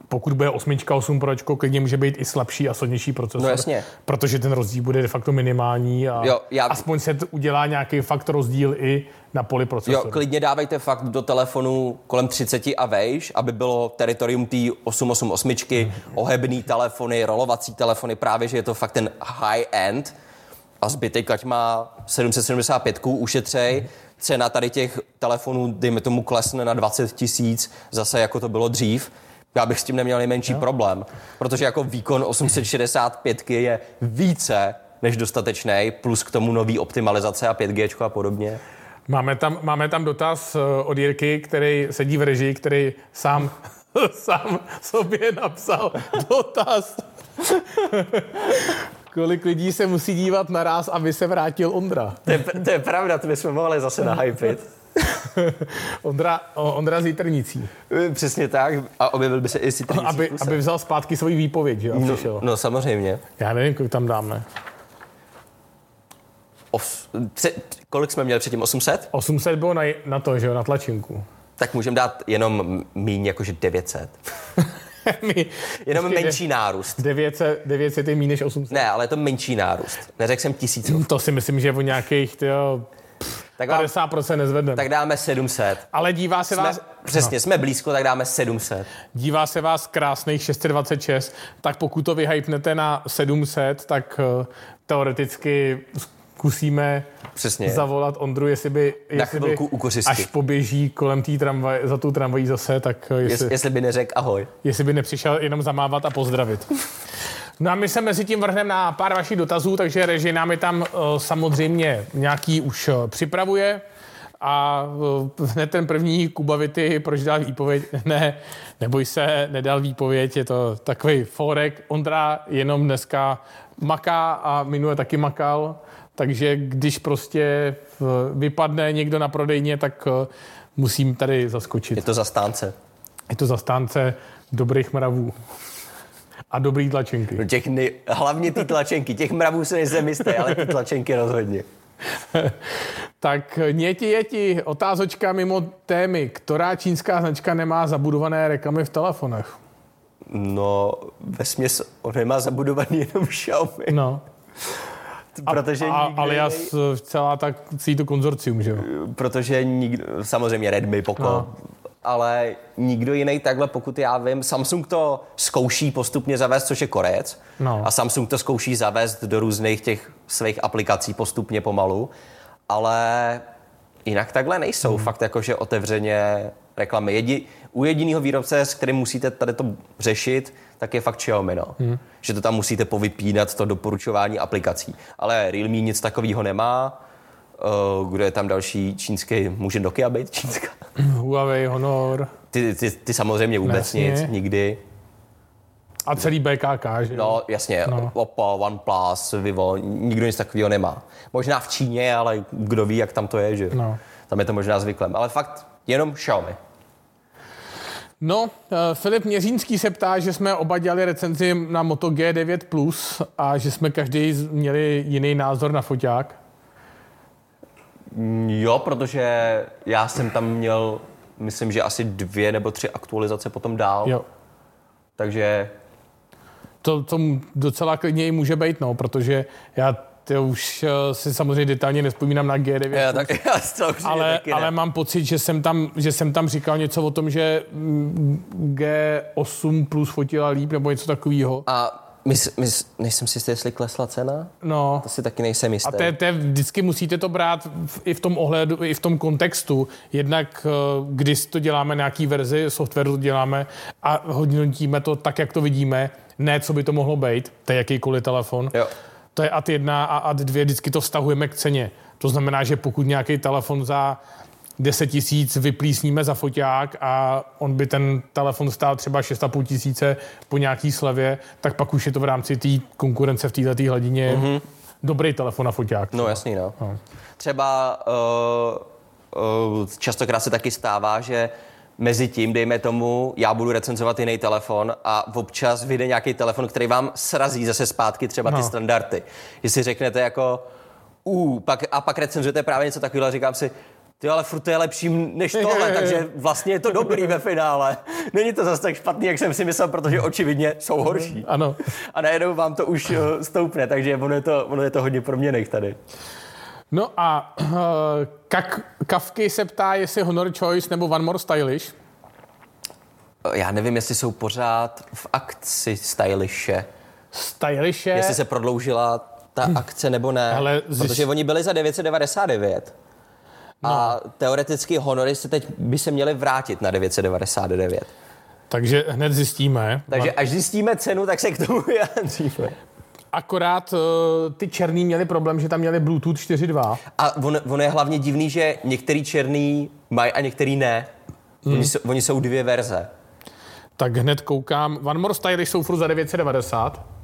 A: pokud bude osmička, 8 Pročko, klidně může být i slabší a silnější procesor.
B: No jasně.
A: Protože ten rozdíl bude de facto minimální a jo, já... aspoň se udělá nějaký fakt rozdíl i na poli procesoru.
B: Jo, klidně dávejte fakt do telefonu kolem 30 a vejš, aby bylo teritorium té 888, mm. ohebný telefony, rolovací telefony, právě, že je to fakt ten high-end a zbytek, ať má 775, ušetřej, cena tady těch telefonů, dejme tomu, klesne na 20 tisíc, zase jako to bylo dřív, já bych s tím neměl nejmenší no. problém, protože jako výkon 865 je více než dostatečný, plus k tomu nový optimalizace a 5G a podobně.
A: Máme tam, máme tam dotaz eh, od Jirky, který sedí v režii, který sám, [LAUGHS] sám sobě napsal [LAUGHS] dotaz. [LAUGHS] Kolik lidí se musí dívat naraz, aby se vrátil Ondra?
B: To je, to je pravda, to bychom mohli zase nahypit. [LAUGHS]
A: Ondra, Ondra z Jitrnicí.
B: Přesně tak. A objevil by se i z
A: Aby, aby vzal zpátky svoji výpověď, že?
B: No, no, samozřejmě.
A: Já nevím, kolik tam dáme.
B: Of, tře, kolik jsme měli předtím? 800?
A: 800 bylo na, na to, že jo, na tlačinku.
B: Tak můžeme dát jenom míň, jakože 900. [LAUGHS] My, jenom menší nárůst.
A: 900, 900 je méně než 800.
B: Ne, ale je to menší nárůst. Neřekl jsem tisíc.
A: To si myslím, že o nějakých tyjo, tak 50% nezvedneme.
B: Tak dáme 700.
A: Ale dívá se
B: jsme,
A: vás...
B: Přesně, no. jsme blízko, tak dáme 700.
A: Dívá se vás krásných 626, tak pokud to vyhypnete na 700, tak uh, teoreticky zkusíme
B: Přesně.
A: zavolat Ondru, jestli by, jestli by až poběží kolem té tramvaj, za tu tramvají zase, tak
B: eh, jestli, Jest, jestli by neřekl ahoj.
A: Jestli by nepřišel jenom zamávat a pozdravit. No a my se mezi tím vrhneme na pár vašich dotazů, takže režie nám je tam uh, samozřejmě nějaký už uh, připravuje. A uh, hned ten první Kubavity, proč dal výpověď? [LAUGHS] Ne, neboj se, nedal výpověď, je to takový forek. Ondra jenom dneska maká a minule taky makal, takže když prostě vypadne někdo na prodejně, tak musím tady zaskočit.
B: Je to zastánce.
A: Je to zastánce dobrých mravů. A dobrý tlačenky.
B: No těch nej... Hlavně ty tlačenky. Těch mravů se nejsem jistý, ale ty tlačenky rozhodně. [LAUGHS]
A: Tak něti jeti, otázočka mimo témy. Která čínská značka nemá zabudované reklamy v telefonech?
B: No, ve směs on nemá zabudovaný jenom Xiaomi.
A: No.
B: Protože
A: a,
B: nikdo
A: alias eh, celá ta celý to konzorcium, že jo?
B: protože nikdo, samozřejmě Redmi, Poco,
A: No.
B: Ale nikdo jiný takhle, pokud já vím, Samsung to zkouší postupně zavést, což je Korejec.
A: No.
B: A Samsung to zkouší zavést do různých těch svých aplikací postupně pomalu, ale jinak takhle nejsou. Hmm. Fakt jakože otevřeně reklamy. Jedi, u jediného výrobce, s kterým musíte tady to řešit, tak je fakt Xiaomi, no. Hmm. Že to tam musíte povypínat, to doporučování aplikací. Ale Realme nic takového nemá. Uh, kdo je tam další čínský? Může Nokia být čínská? [LAUGHS]
A: Huawei, Honor
B: Ty, ty, ty samozřejmě vůbec
A: Jasně.
B: nic, nikdy.
A: a celý BKK, že?
B: No, jasně,
A: No.
B: Oppo, OnePlus, Vivo, nikdo nic takového nemá. Možná v Číně, ale kdo ví, jak tam to je, že?
A: No.
B: Tam je to možná zvyklem. Ale fakt jenom Xiaomi.
A: No, eh, Filip Měřínský se ptá, že jsme oba dělali recenzi na Moto G9 Plus a že jsme každý měli jiný názor na foťák.
B: Mm, Jo, protože já jsem tam měl, myslím, že asi dvě nebo tři aktualizace potom dál.
A: Jo.
B: Takže
A: To, to docela klidně i může být, no, protože já to už eh, si samozřejmě detailně nespomínám na G9 [LAUGHS]
B: já, tak, já to
A: ale,
B: taky ne.
A: ale mám pocit, že jsem, tam, že jsem tam říkal něco o tom, že mm, G8 Plus fotila líp nebo něco takového.
B: A mys, mys, nejsem si jistý, jestli klesla cena?
A: No,
B: To si taky nejsem jistý.
A: A to je, vždycky musíte to brát v, i v tom ohledu, i v tom kontextu. Jednak, eh, když to děláme nějaký verzi softwaru, to děláme a hodnotíme to tak, jak to vidíme, ne, co by to mohlo být, to je jakýkoliv telefon.
B: Jo.
A: To je AD 1 a AD 2, vždycky to vztahujeme k ceně. To znamená, že pokud nějaký telefon za 10 tisíc vyplísníme za foťák a on by ten telefon stál třeba 6,5 tisíce po nějaký slevě, tak pak už je to v rámci té konkurence v této hladině mm-hmm. dobrý telefon na foťák.
B: No jasný, no. Třeba uh, uh, častokrát se taky stává, že mezi tím, dejme tomu, já budu recenzovat jiný telefon a občas vyjde nějaký telefon, který vám srazí zase zpátky třeba ty
A: No.
B: standardy. Že si řeknete jako, uh, pak, a pak recenzujete právě něco takového a říkám si, ty ale furt to je lepší než [LAUGHS] tohle, takže vlastně je to dobrý ve finále. [LAUGHS] Není to zase tak špatný, jak jsem si myslel, protože očividně jsou horší.
A: Ano. [LAUGHS]
B: A najednou vám to už eh, stoupne, takže ono je to, ono je to hodně proměných tady.
A: No a uh, kak, Kavky se ptá, jestli Honor Choice nebo One More Stylish.
B: Já nevím, jestli jsou pořád v akci stylishe.
A: Stylish je...
B: Jestli se prodloužila ta akce nebo ne.
A: Ale zjist-
B: Protože oni byli za 999. A teoreticky honory se teď by se měly vrátit na 999.
A: Takže hned zjistíme.
B: Takže až zjistíme cenu, tak se k tomu [LAUGHS] vyjádříme.
A: Akorát uh, ty černý měli problém, že tam měli Bluetooth 4.2.
B: A on, on je hlavně divný, že některý černý mají a některý ne.
A: Hmm.
B: Oni, jsou, oni jsou dvě verze.
A: Tak hned koukám. One More Stylish jsou furt za 990.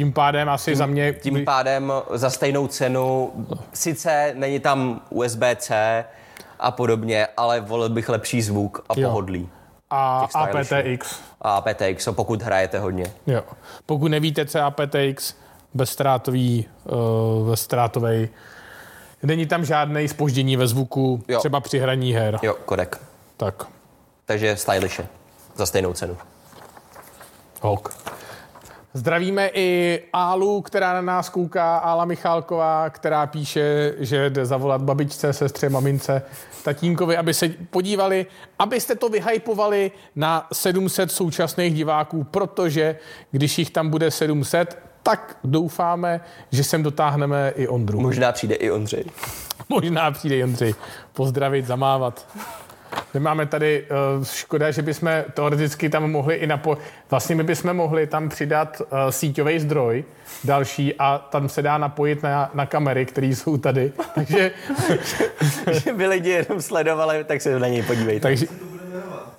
A: Tím pádem asi za mě...
B: Tím pádem za stejnou cenu, sice není tam USB-C a podobně, ale volil bych lepší zvuk a
A: Jo.
B: pohodlí.
A: a aptX.
B: A PTX, pokud hrajete hodně.
A: Jo. Pokud nevíte, co je aptX, bezstrátový, uh, bezstrátovej. Není tam žádné spoždění ve zvuku,
B: Jo.
A: třeba při hraní her.
B: Jo, kodek.
A: Tak,
B: Takže stylishe. Za stejnou cenu.
A: hok. Zdravíme i Álu, která na nás kouká, Ála Michálková, která píše, že jde zavolat babičce, sestře, mamince, tatínkovi, aby se podívali, abyste to vyhypovali na 700 současných diváků, protože když jich tam bude 700, tak doufáme, že sem dotáhneme i Ondru.
B: Možná přijde i Ondřej.
A: Možná přijde Jindři pozdravit, zamávat. Nemáme tady, uh, škoda, že bychom teoreticky tam mohli i napo... Vlastně my bychom mohli tam přidat uh, síťový zdroj další a tam se dá napojit na, na kamery, které jsou tady. [LAUGHS] Takže, [LAUGHS]
B: Že by lidi jenom sledovali, tak se na něj podívejte.
A: takže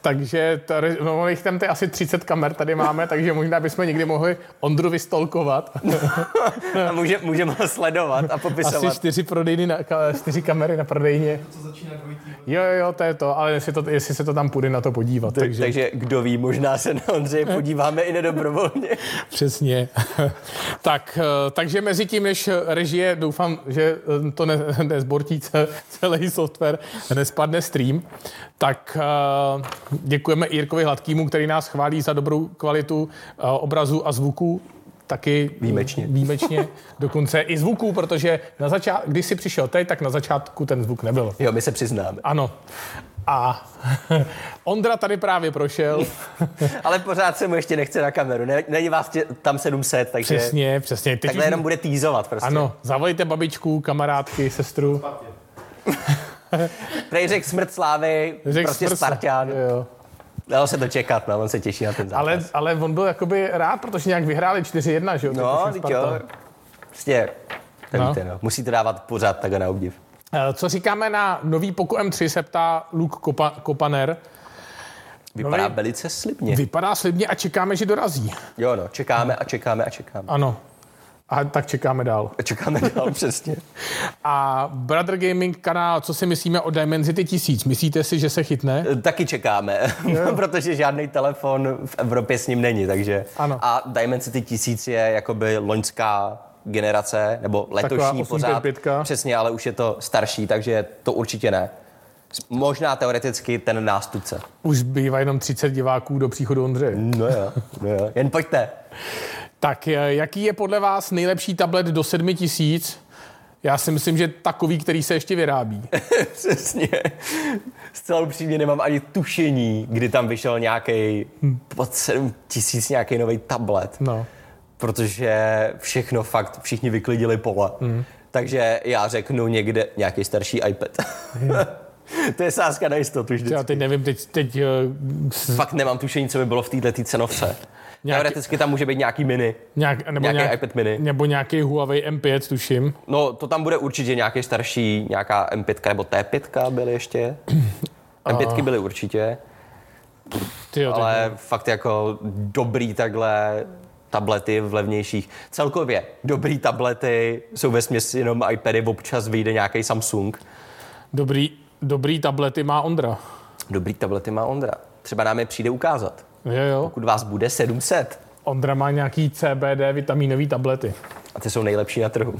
A: takže to, no, jich tam ty asi 30 kamer tady máme, takže možná bychom někdy mohli Ondru vystolkovat. [LAUGHS]
B: a může, můžeme ho sledovat a popisovat.
A: Asi čtyři, prodejny na, čtyři kamery na prodejně.
C: Co začíná dvojitý.
A: Jo, jo, to je to, ale jestli, to, jestli se to tam půjde na to podívat.
B: Tak, takže... takže kdo ví, možná se na Ondřeje [LAUGHS] podíváme i nedobrovolně.
A: Přesně. [LAUGHS] tak, eh, takže mezi tím, než režie, doufám, že eh, to ne, [LAUGHS] nezbortí celý software, nespadne stream, tak uh, děkujeme Jirkovi Hladkýmu, který nás chválí za dobrou kvalitu obrazu a zvuku taky
B: výjimečně.
A: výjimečně, [LAUGHS] dokonce i zvuků, protože na začátku, když jsi přišel teď, tak na začátku ten zvuk nebyl.
B: Jo, my se přiznáme.
A: Ano. A [LAUGHS] Ondra tady právě prošel. [LAUGHS]
B: Ale pořád se mu ještě nechce na kameru. Není vás tě, tam 700, takže...
A: Přesně, přesně.
B: Teď takhle už... jenom bude týzovat prostě.
A: Ano, zavolejte babičku, kamarádky, sestru.
B: Prej řekl smrt slávy, řek prostě smrt, Spartan. Jo. Dalo se to čekat, no, on se těší na ten zápas.
A: Ale, ale on byl jakoby rád, protože nějak vyhráli 4-1, že jo?
B: No, jo. Prostě, to no. víte, no. Musíte dávat pořád tak na obdiv.
A: Eh, co říkáme na nový Poco M3, se ptá Luke Kopa, Kopaner.
B: Vypadá Nový, velice slibně.
A: Vypadá slibně a čekáme, že dorazí.
B: Jo, no, čekáme a čekáme a čekáme.
A: Ano. A tak čekáme dál.
B: A [LAUGHS] čekáme dál, přesně.
A: A Brother Gaming kanál, co si myslíme o Dimensity 1000? Myslíte si, že se chytne?
B: Eh, taky čekáme, [LAUGHS] protože žádný telefon v Evropě s ním není, takže...
A: Ano.
B: A Dimensity 1000 je jakoby loňská generace, nebo letošní pořád. Přesně, ale už je to starší, takže to určitě ne. Možná teoreticky ten nástupce.
A: Už bývá jenom 30 diváků do příchodu Ondřeje.
B: No jo, no jo. jen pojďte.
A: Tak eh, jaký je podle vás nejlepší tablet do 7000? Já si myslím, že takový, který se ještě vyrábí. [LAUGHS]
B: Přesně. Zcela upřímně nemám ani tušení, kdy tam vyšel nějaký hm. pod 7000 nějaký nový tablet.
A: No
B: protože všechno fakt všichni vyklidili pole. Mm. Takže já řeknu někde nějaký starší iPad. [LAUGHS] to je sázka na jistotu vždycky.
A: Já teď nevím, teď... teď
B: uh, Fakt nemám tušení, co by bylo v této cenovce. Nějaký, Teoreticky tam může být nějaký mini.
A: Nějak, nebo
B: nějaký nějak, iPad mini.
A: Nebo nějaký Huawei M5, tuším.
B: No, to tam bude určitě nějaký starší, nějaká M5 nebo T5 byly ještě. [CLEARS THROAT] M5 byly určitě.
A: Tyjo,
B: ale fakt jako dobrý takhle tablety v levnějších. Celkově dobrý tablety jsou ve směs jenom iPady, občas vyjde nějaký Samsung.
A: Dobrý, dobrý tablety má Ondra.
B: Dobrý tablety má Ondra. Třeba nám je přijde ukázat.
A: Jo, jo.
B: Pokud vás bude 700.
A: Ondra má nějaký CBD vitaminové tablety.
B: A ty jsou nejlepší na trhu.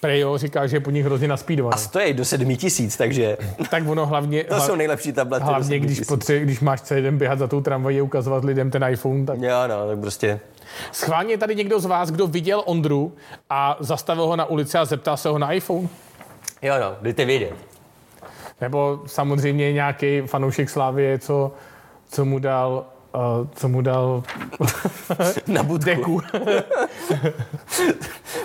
A: Prejo říká, že je po nich hrozně naspídovaný.
B: A stojí do 7 tisíc, takže...
A: tak ono hlavně...
B: to jsou nejlepší tablety.
A: Hlavně, když, potře- když máš celý den běhat za tou tramvají a ukazovat lidem ten iPhone, tak...
B: Jo, no, tak prostě
A: Schválně tady někdo z vás, kdo viděl Ondru a zastavil ho na ulici a zeptal se ho na iPhone?
B: Jo, no, dejte vědět.
A: Nebo samozřejmě nějaký fanoušek Slávie, co, co mu dal Uh, co mu dal
B: na budku. [LAUGHS]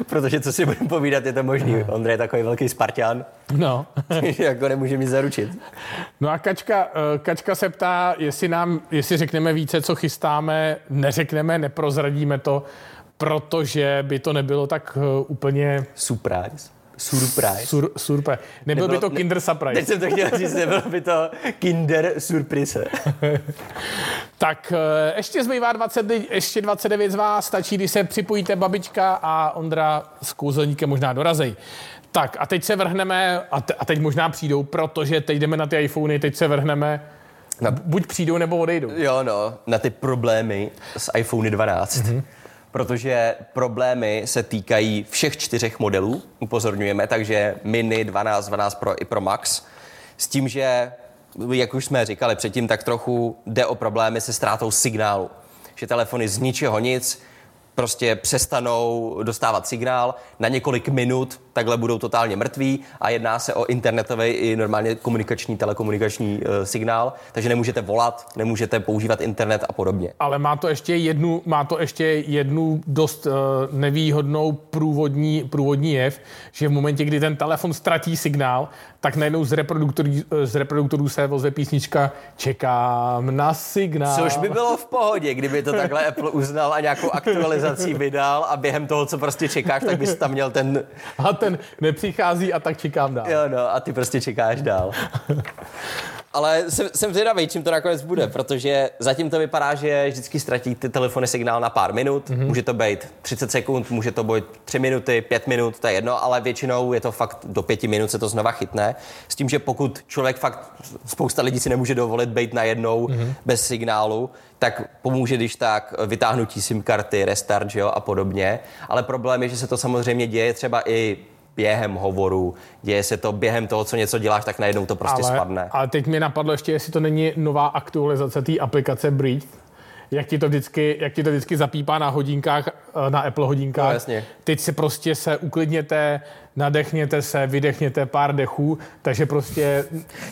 B: Protože co si budeme povídat, je to možný. Ondrej je takový velký Spartan.
A: No. [LAUGHS]
B: jako nemůže mi zaručit.
A: No a Kačka, uh, Kačka se ptá, jestli nám, jestli řekneme více, co chystáme, neřekneme, neprozradíme to, protože by to nebylo tak uh, úplně...
B: Surprise. Surprise.
A: Sur, surprise. Nebyl Nebylo, by to Kinder Surprise.
B: Teď jsem to chtěl říct, nebylo by to Kinder Surprise. [LAUGHS]
A: tak eh, ještě zbývá 20, ještě 29 z vás, stačí, když se připojíte babička a Ondra s kouzelníkem možná dorazej. Tak a teď se vrhneme, a, te, a teď možná přijdou, protože teď jdeme na ty iPhony, teď se vrhneme na, buď přijdou, nebo odejdou.
B: Jo, no, na ty problémy s iPhone 12. Mm-hmm protože problémy se týkají všech čtyřech modelů, upozorňujeme, takže Mini, 12, 12 Pro i Pro Max, s tím, že, jak už jsme říkali předtím, tak trochu jde o problémy se ztrátou signálu. Že telefony z ničeho nic prostě přestanou dostávat signál na několik minut, takhle budou totálně mrtví a jedná se o internetový i normálně komunikační, telekomunikační e, signál, takže nemůžete volat, nemůžete používat internet a podobně.
A: Ale má to ještě jednu, má to ještě jednu dost e, nevýhodnou průvodní, průvodní jev, že v momentě, kdy ten telefon ztratí signál, tak najednou z reproduktorů, z reproduktorů se voze písnička Čekám na signál.
B: Což by bylo v pohodě, kdyby to takhle [LAUGHS] Apple uznal a nějakou aktualizací vydal a během toho, co prostě čekáš, tak bys tam měl ten...
A: A ten nepřichází a tak čekám dál.
B: Jo, no, a ty prostě čekáš dál. ale jsem, jsem zvědavý, čím to nakonec bude, protože zatím to vypadá, že vždycky ztratí ty telefony signál na pár minut. Mm-hmm. Může to být 30 sekund, může to být 3 minuty, 5 minut, to je jedno, ale většinou je to fakt do 5 minut se to znova chytne. S tím, že pokud člověk fakt, spousta lidí si nemůže dovolit být najednou mm-hmm. bez signálu, tak pomůže, když tak vytáhnutí SIM karty, restart jo, a podobně. Ale problém je, že se to samozřejmě děje třeba i během hovoru, děje se to během toho, co něco děláš, tak najednou to prostě
A: ale,
B: spadne.
A: Ale teď mi napadlo ještě, jestli to není nová aktualizace té aplikace Breathe, jak ti to vždycky, jak ti to vždycky zapípá na hodinkách, eh, na Apple hodinkách.
B: No, jasně.
A: Teď si prostě se uklidněte, nadechněte se, vydechněte pár dechů, takže prostě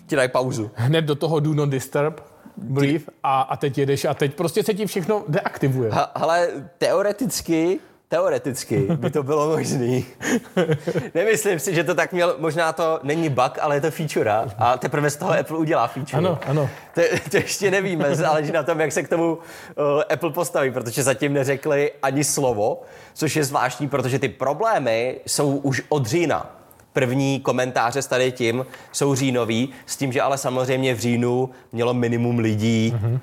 B: Ti dají pauzu.
A: hned do toho do not disturb, breathe a, a teď jedeš a teď prostě se ti všechno deaktivuje.
B: Ha, ale teoreticky Teoreticky by to bylo možný. Nemyslím si, že to tak měl, možná to není bug, ale je to feature a teprve z toho Apple udělá feature.
A: Ano, ano.
B: To, to ještě nevíme, záleží na tom, jak se k tomu uh, Apple postaví, protože zatím neřekli ani slovo, což je zvláštní, protože ty problémy jsou už od října. První komentáře s tady tím jsou říjnový, s tím, že ale samozřejmě v říjnu mělo minimum lidí mm-hmm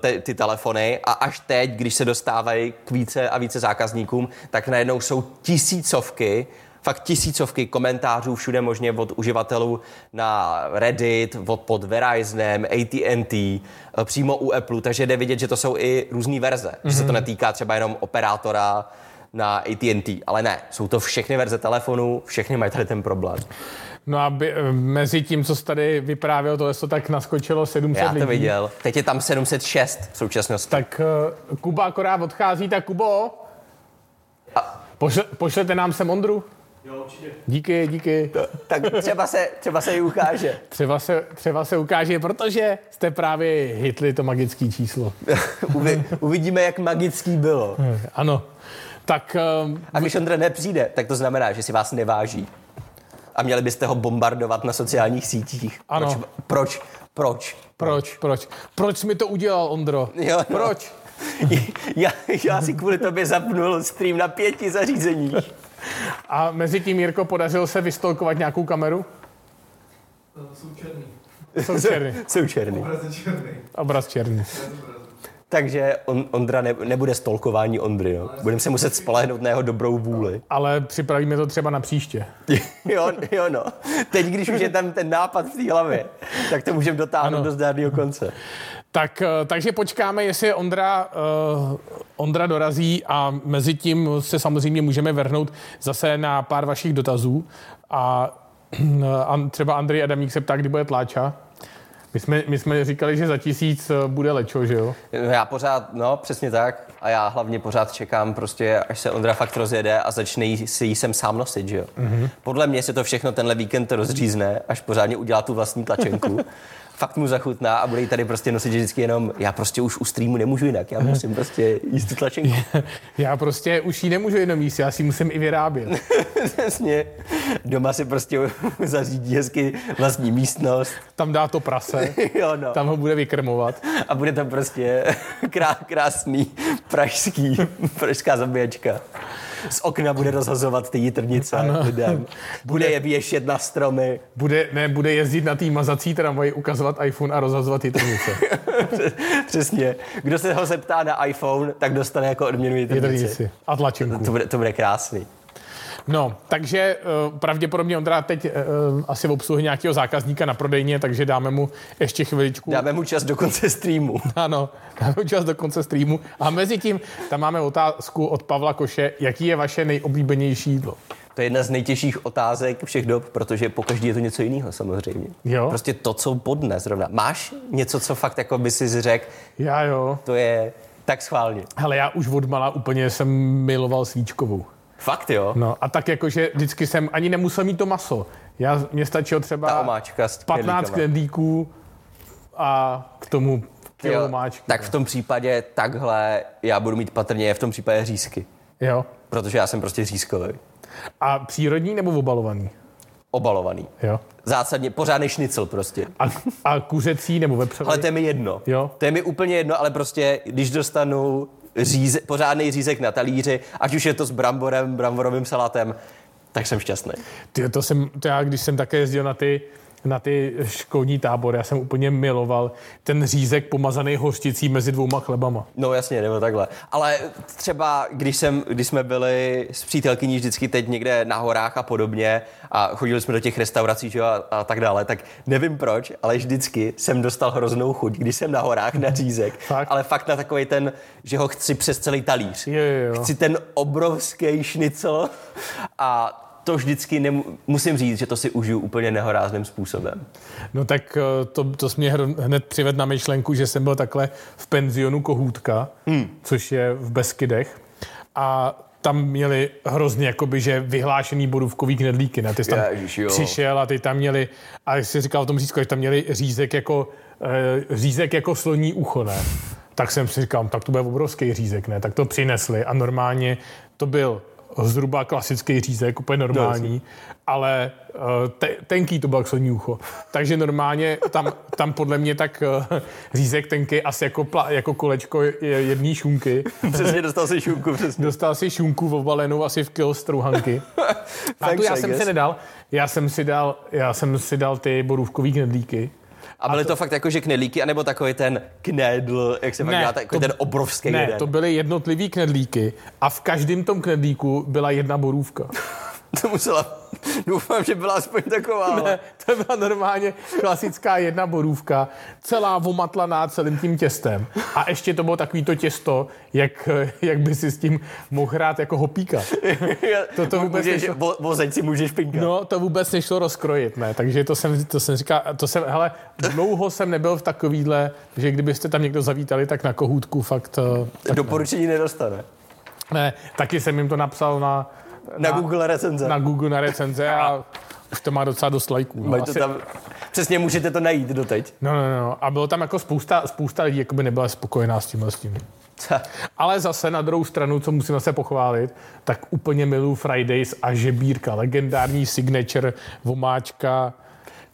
B: ty, ty telefony a až teď, když se dostávají k více a více zákazníkům, tak najednou jsou tisícovky fakt tisícovky komentářů všude možně od uživatelů na Reddit, od pod Verizonem, AT&T, přímo u Apple, takže jde vidět, že to jsou i různé verze, mm-hmm. že se to netýká třeba jenom operátora na AT&T, ale ne, jsou to všechny verze telefonů, všechny mají tady ten problém.
A: No a by, mezi tím, co jsi tady vyprávěl, to to tak naskočilo 700
B: Já to
A: lidí.
B: viděl. Teď je tam 706 v současnosti.
A: Tak uh, Kuba akorát odchází, tak Kubo,
B: A-
A: pošle, pošlete nám sem Ondru?
C: Jo, určitě.
A: Díky, díky.
B: tak třeba se, třeba se jí ukáže. [LAUGHS]
A: Třeba se, třeba se ukáže, protože jste právě hitli to magické číslo. [LAUGHS]
B: Uvi, uvidíme, jak magický bylo.
A: Ano. Tak um,
B: A když Ondra nepřijde, tak to znamená, že si vás neváží. A měli byste ho bombardovat na sociálních sítích.
A: Ano.
B: Proč? Proč? Proč?
A: proč, proč? Proč jsi mi to udělal, Ondro?
B: Jo, no.
A: Proč? [LAUGHS]
B: Já, já si kvůli tobě zapnul stream na pěti zařízeních.
A: A mezi tím, Jirko, podařilo se vystolkovat nějakou kameru?
C: Jsou černý.
A: Jsou černý.
B: Jsou černý.
C: Obraz je černý.
A: Obraz černý.
B: Takže on, Ondra ne, nebude stolkování Ondry. No. Budeme se muset spolehnout na jeho dobrou vůli.
A: Ale připravíme to třeba na příště. [LAUGHS]
B: jo, jo, no. Teď, když už je tam ten nápad v té hlavě, tak to můžeme dotáhnout
A: Ano.
B: do zdárného konce.
A: Tak, eh, takže počkáme, jestli Ondra, uh, Ondra dorazí a mezi tím se samozřejmě můžeme vrhnout zase na pár vašich dotazů. A, a třeba Andrej Adamík se ptá, kdy bude tláča. My jsme, my jsme říkali, že za tisíc eh, bude lečo, že jo?
B: Já pořád, no přesně tak. A já hlavně pořád čekám prostě, až se Ondra fakt rozjede a začne jí, si jí sem sám nosit, že jo. Mm-hmm. Podle mě se to všechno tenhle víkend rozřízne, až pořádně udělá tu vlastní tlačenku. [LAUGHS] fakt mu zachutná a bude jí tady prostě nosit vždycky jenom, já prostě už u streamu nemůžu jinak, já musím prostě jíst tu tlačenku. [LAUGHS]
A: Já prostě už ji nemůžu jenom jíst, já si musím i vyrábět. [LAUGHS]
B: Přesně. Doma si prostě [LAUGHS] zařídí hezky vlastní místnost.
A: Tam dá to prase,
B: jo, no.
A: tam ho bude vykrmovat.
B: A bude tam prostě krá, krásný pražský, pražská zabíječka. Z okna bude rozhazovat ty jitrnice lidem. [LAUGHS] Bude je věšet na stromy.
A: Bude, ne, bude jezdit na té mazací tramvaji, ukazovat iPhone a rozhazovat jitrnice. [LAUGHS]
B: Přesně. Kdo se ho zeptá na iPhone, tak dostane jako odměnu jitrnici.
A: Jitrnici a tlačenku.
B: To bude, to bude krásný.
A: No, takže uh, pravděpodobně Ondra teď uh, asi obsluhuje nějakého zákazníka na prodejně, takže dáme mu ještě chviličku.
B: Dáme mu čas do konce streamu. [LAUGHS]
A: Ano, dáme mu čas do konce streamu. A mezi tím tam máme otázku od Pavla Koše. Jaký je vaše nejoblíbenější jídlo?
B: To je jedna z nejtěžších otázek všech dob, protože po každý je to něco jiného samozřejmě.
A: Jo.
B: Prostě to, co podne zrovna. Máš něco, co fakt jako by si řekl,
A: Já jo.
B: to je tak schválně.
A: Hele, já už od mala úplně jsem miloval svíčkovou.
B: Fakt jo?
A: No a tak jakože vždycky jsem ani nemusel mít to maso. Já, mě stačilo třeba
B: Ta omáčka s
A: 15
B: knedlíkama.
A: knedlíků a k tomu kilo omáčky.
B: tak v tom případě takhle já budu mít patrně v tom případě řízky.
A: Jo.
B: Protože já jsem prostě řízkový.
A: A přírodní nebo obalovaný?
B: Obalovaný.
A: Jo.
B: Zásadně pořádný šnicl prostě.
A: A, a kuřecí nebo vepřový?
B: Ale to je mi jedno.
A: Jo.
B: To je mi úplně jedno, ale prostě, když dostanu říze, pořádný řízek na talíři, ať už je to s bramborem, bramborovým salátem, tak jsem šťastný.
A: Ty, to jsem, to já, když jsem také jezdil na ty na ty školní tábory. Já jsem úplně miloval ten řízek pomazaný hořčicí mezi dvouma chlebama.
B: No jasně, nebo takhle. Ale třeba, když, jsem, když jsme byli s přítelkyní vždycky teď někde na horách a podobně a chodili jsme do těch restaurací že, a, a tak dále, tak nevím proč, ale vždycky jsem dostal hroznou chuť, když jsem na horách na řízek.
A: Fakt?
B: ale fakt na takový ten, že ho chci přes celý talíř.
A: Jo, jo, jo.
B: Chci ten obrovský šnicl a to vždycky nemu, musím říct, že to si užiju úplně nehorázným způsobem.
A: No tak eh, to, to jsi mě hned přived na myšlenku, že jsem byl takhle v penzionu Kohůtka, hmm. což je v Beskydech. A tam měli hrozně jakoby, že vyhlášený borůvkový knedlíky. Ne? Ty jsi tam
B: Ježiš, jo.
A: přišel a ty tam měli, a jak jsi říkal o tom řízku, že tam měli řízek jako, eh, řízek jako sloní ucho, ne? Tak jsem si říkal, tak to bude obrovský řízek, ne? Tak to přinesli a normálně to byl zhruba klasický řízek, úplně normální, ale uh, te, tenký to sloní ucho. Takže normálně tam, tam podle mě tak uh, řízek tenký asi jako, pla, jako kolečko je- jedné šunky. [LAUGHS]
B: Přesně dostal si šunku, přesně.
A: Dostal si šunku obalenou asi v kilo strouhanky. [LAUGHS] A tu já jsem si nedal. Já jsem si dal, já jsem si dal ty borůvkový knedlíky.
B: A byly to fakt jako, že knedlíky, anebo takový ten knedl, jak se pak dělá, takový ten obrovský
A: ne,
B: jeden.
A: to byly jednotlivý knedlíky a v každém tom knedlíku byla jedna borůvka. [LAUGHS]
B: To musela, doufám, že byla aspoň taková.
A: Ne, to byla normálně klasická jedna borůvka, celá omatlaná celým tím těstem. A ještě to bylo takový to těsto, jak, jak by si s tím mohl hrát jako hopíka. [LAUGHS] To to vůbec
B: můžeš,
A: nešlo.
B: vozeď si můžeš pinkat.
A: No, to vůbec nešlo rozkrojit, ne? Takže to jsem, to jsem říkal, to jsem, hele, dlouho jsem nebyl v takovýhle, že kdybyste tam někdo zavítali, tak na kohůtku fakt, eh,
B: Doporučení nedostane.
A: ne, taky jsem jim to napsal na,
B: Na Google recenze.
A: na Google na recenze a už to má docela dost lajků. No,
B: to
A: asi-
B: tam, přesně můžete to najít doteď.
A: No, no, no. A bylo tam jako spousta, spousta lidí, jako by nebyla spokojená s tímhle s tím. Ale zase na druhou stranu, co musím se pochválit, tak úplně miluju Fridays a žebírka, legendární signature, vomáčka.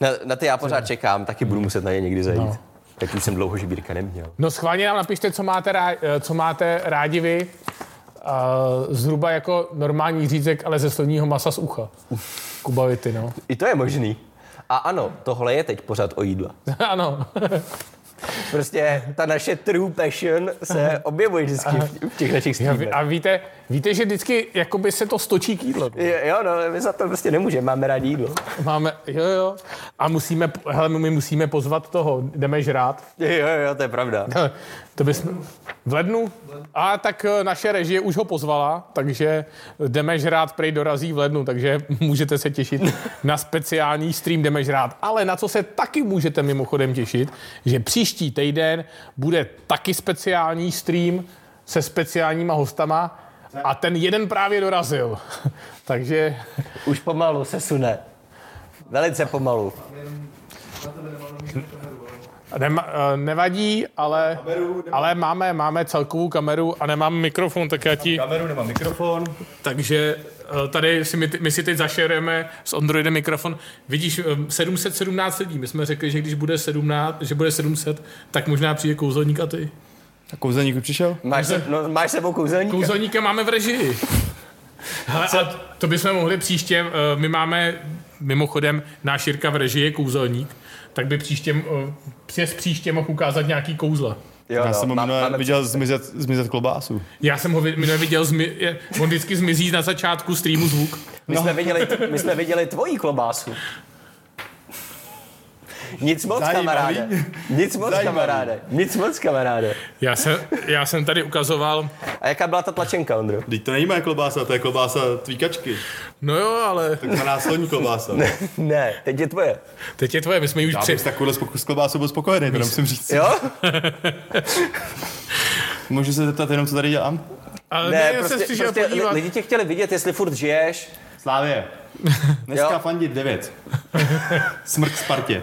B: Na, na ty já pořád čekám, taky budu muset na ně někdy zajít. No. Tak už jsem dlouho žibírka neměl.
A: No schválně nám napište, co máte, rádi, co máte rádi vy. Uh, zhruba jako normální řízek, ale ze sloního masa z ucha. Kubavity, no.
B: I to je možný. A ano, tohle je teď pořád o jídle. [LAUGHS]
A: ano.
B: Prostě ta naše true passion se objevuje vždycky v, těch našich streamech.
A: A víte, víte, že vždycky jakoby se to stočí k jídlu.
B: Jo, jo, no, my za to prostě nemůžeme, máme rádi jídlo.
A: Máme, jo, jo. A musíme, hele, my musíme pozvat toho, jdeme žrát.
B: Jo, jo, to je pravda. [LAUGHS]
A: To bychom... V lednu? A tak eh, naše režie už ho pozvala, takže jdeme žrát prej dorazí v lednu, takže [LAUGHS] můžete se těšit [LAUGHS] na speciální stream jdeme žrát. Ale na co se taky můžete mimochodem těšit, že příští týden bude taky speciální stream se speciálníma hostama a ten jeden právě dorazil. takže
B: Už pomalu se sune. Velice pomalu.
A: Nema, eh, nevadí, ale, ale máme, máme celkovou kameru a nemám mikrofon, tak já ti...
D: Kameru nemám mikrofon.
A: Takže eh, tady si my, my si teď zašerujeme s Androidem mikrofon. Vidíš, eh, 717 lidí. My jsme řekli, že když bude 17, že bude 700, tak možná přijde kouzelník a ty.
D: A kouzelník už přišel?
B: Máš, se, no, máš sebou kouzelníka?
A: Kouzelníka máme v režii. [LAUGHS] Hele, a to bychom mohli příště, eh, my máme mimochodem náš Jirka v režii je kouzelník, tak by příště, eh, přes příště mohl ukázat nějaký kouzla.
B: Jo,
D: Já jsem ho
B: máme
D: viděl zmizet, zmizet klobásu.
A: Já jsem ho minule viděl, zmi, je, on vždycky zmizí na začátku streamu zvuk.
B: My, jsme viděli, my jsme viděli tvoji klobásu. Nic moc,
D: Zajímavý.
B: kamaráde. Nic moc,
D: Zajímavý.
B: kamaráde. Nic moc, kamaráde.
A: Já jsem, já jsem tady ukazoval,
B: A jaká byla ta tlačenka, Ondro?
D: Teď to není moje klobása, to je klobása tvý kačky.
A: no jo, ale
D: Takzvaná sloní klobása.
B: Ne, teď je tvoje.
A: teď je tvoje, my jsme ji už
D: Já bych s takovouhle spoko- s klobásou byl spokojený, to musím říct.
B: Jo?
D: Můžu se zeptat jenom, co tady dělám?
A: Ale
B: Ne,
A: ne, já
B: prostě, prostě
A: podívat.
B: lidi tě chtěli vidět, jestli furt žiješ.
D: Slávě. [LAUGHS] Dneska
B: Jo.
D: fandit 9. [LAUGHS] Smrt Spartě.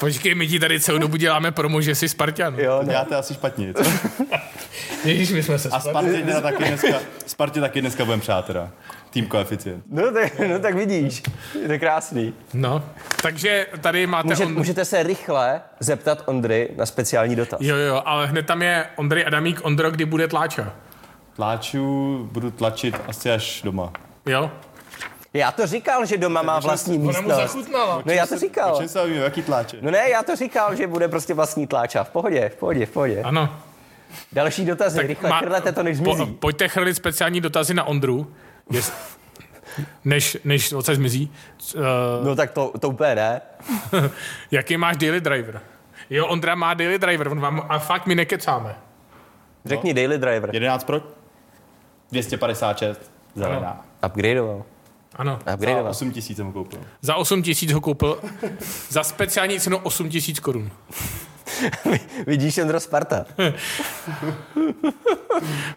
A: Počkej, my ti tady celou dobu děláme promo, že jsi Spartan.
B: Jo,
D: děláte asi špatně. co? [LAUGHS]
A: Ježíš, my jsme se
D: A. Spartě teda taky dneska, Spartě taky dneska budeme přát teda. Tým koeficient.
B: No, tak, no tak vidíš, je to krásný.
A: No, takže tady máte...
B: Může,
A: on...
B: můžete se rychle zeptat Ondry na speciální dotaz.
A: Jo, jo, ale hned tam je Ondrej Adamík, Ondro, kdy bude tláča.
D: Tláču, budu tlačit asi až doma.
A: Jo?
B: Já to říkal, že doma má vlastní
A: Ona mu
B: místnost.
A: zachutnala.
B: No já to
D: O
B: říkal.
D: čem se bavíme, jaký tláče?
B: No ne, já to říkal, že bude prostě vlastní tláča. V pohodě, v pohodě, v pohodě.
A: Ano.
B: Další dotazy, rychle
A: má-
B: chrlete to, než
A: Po,
B: zmizí.
A: pojďte chrlit speciální dotazy na Ondru, jest, než, než odsaď zmizí. Uh,
B: No tak to, to úplně ne. [LAUGHS]
A: jaký máš daily driver? Jo, Ondra má daily driver, on vám, a fakt my nekecáme.
B: Řekni Daily Driver.
D: 11 pro? 256. Zelená.
B: Upgradeoval.
A: Ano.
D: Za
B: Upgradeoval.
D: 8 tisíc jsem ho koupil.
A: Za 8 tisíc ho koupil. za speciální cenu 8 tisíc korun. [LAUGHS]
B: Vidíš, Ondro Sparta. [LAUGHS]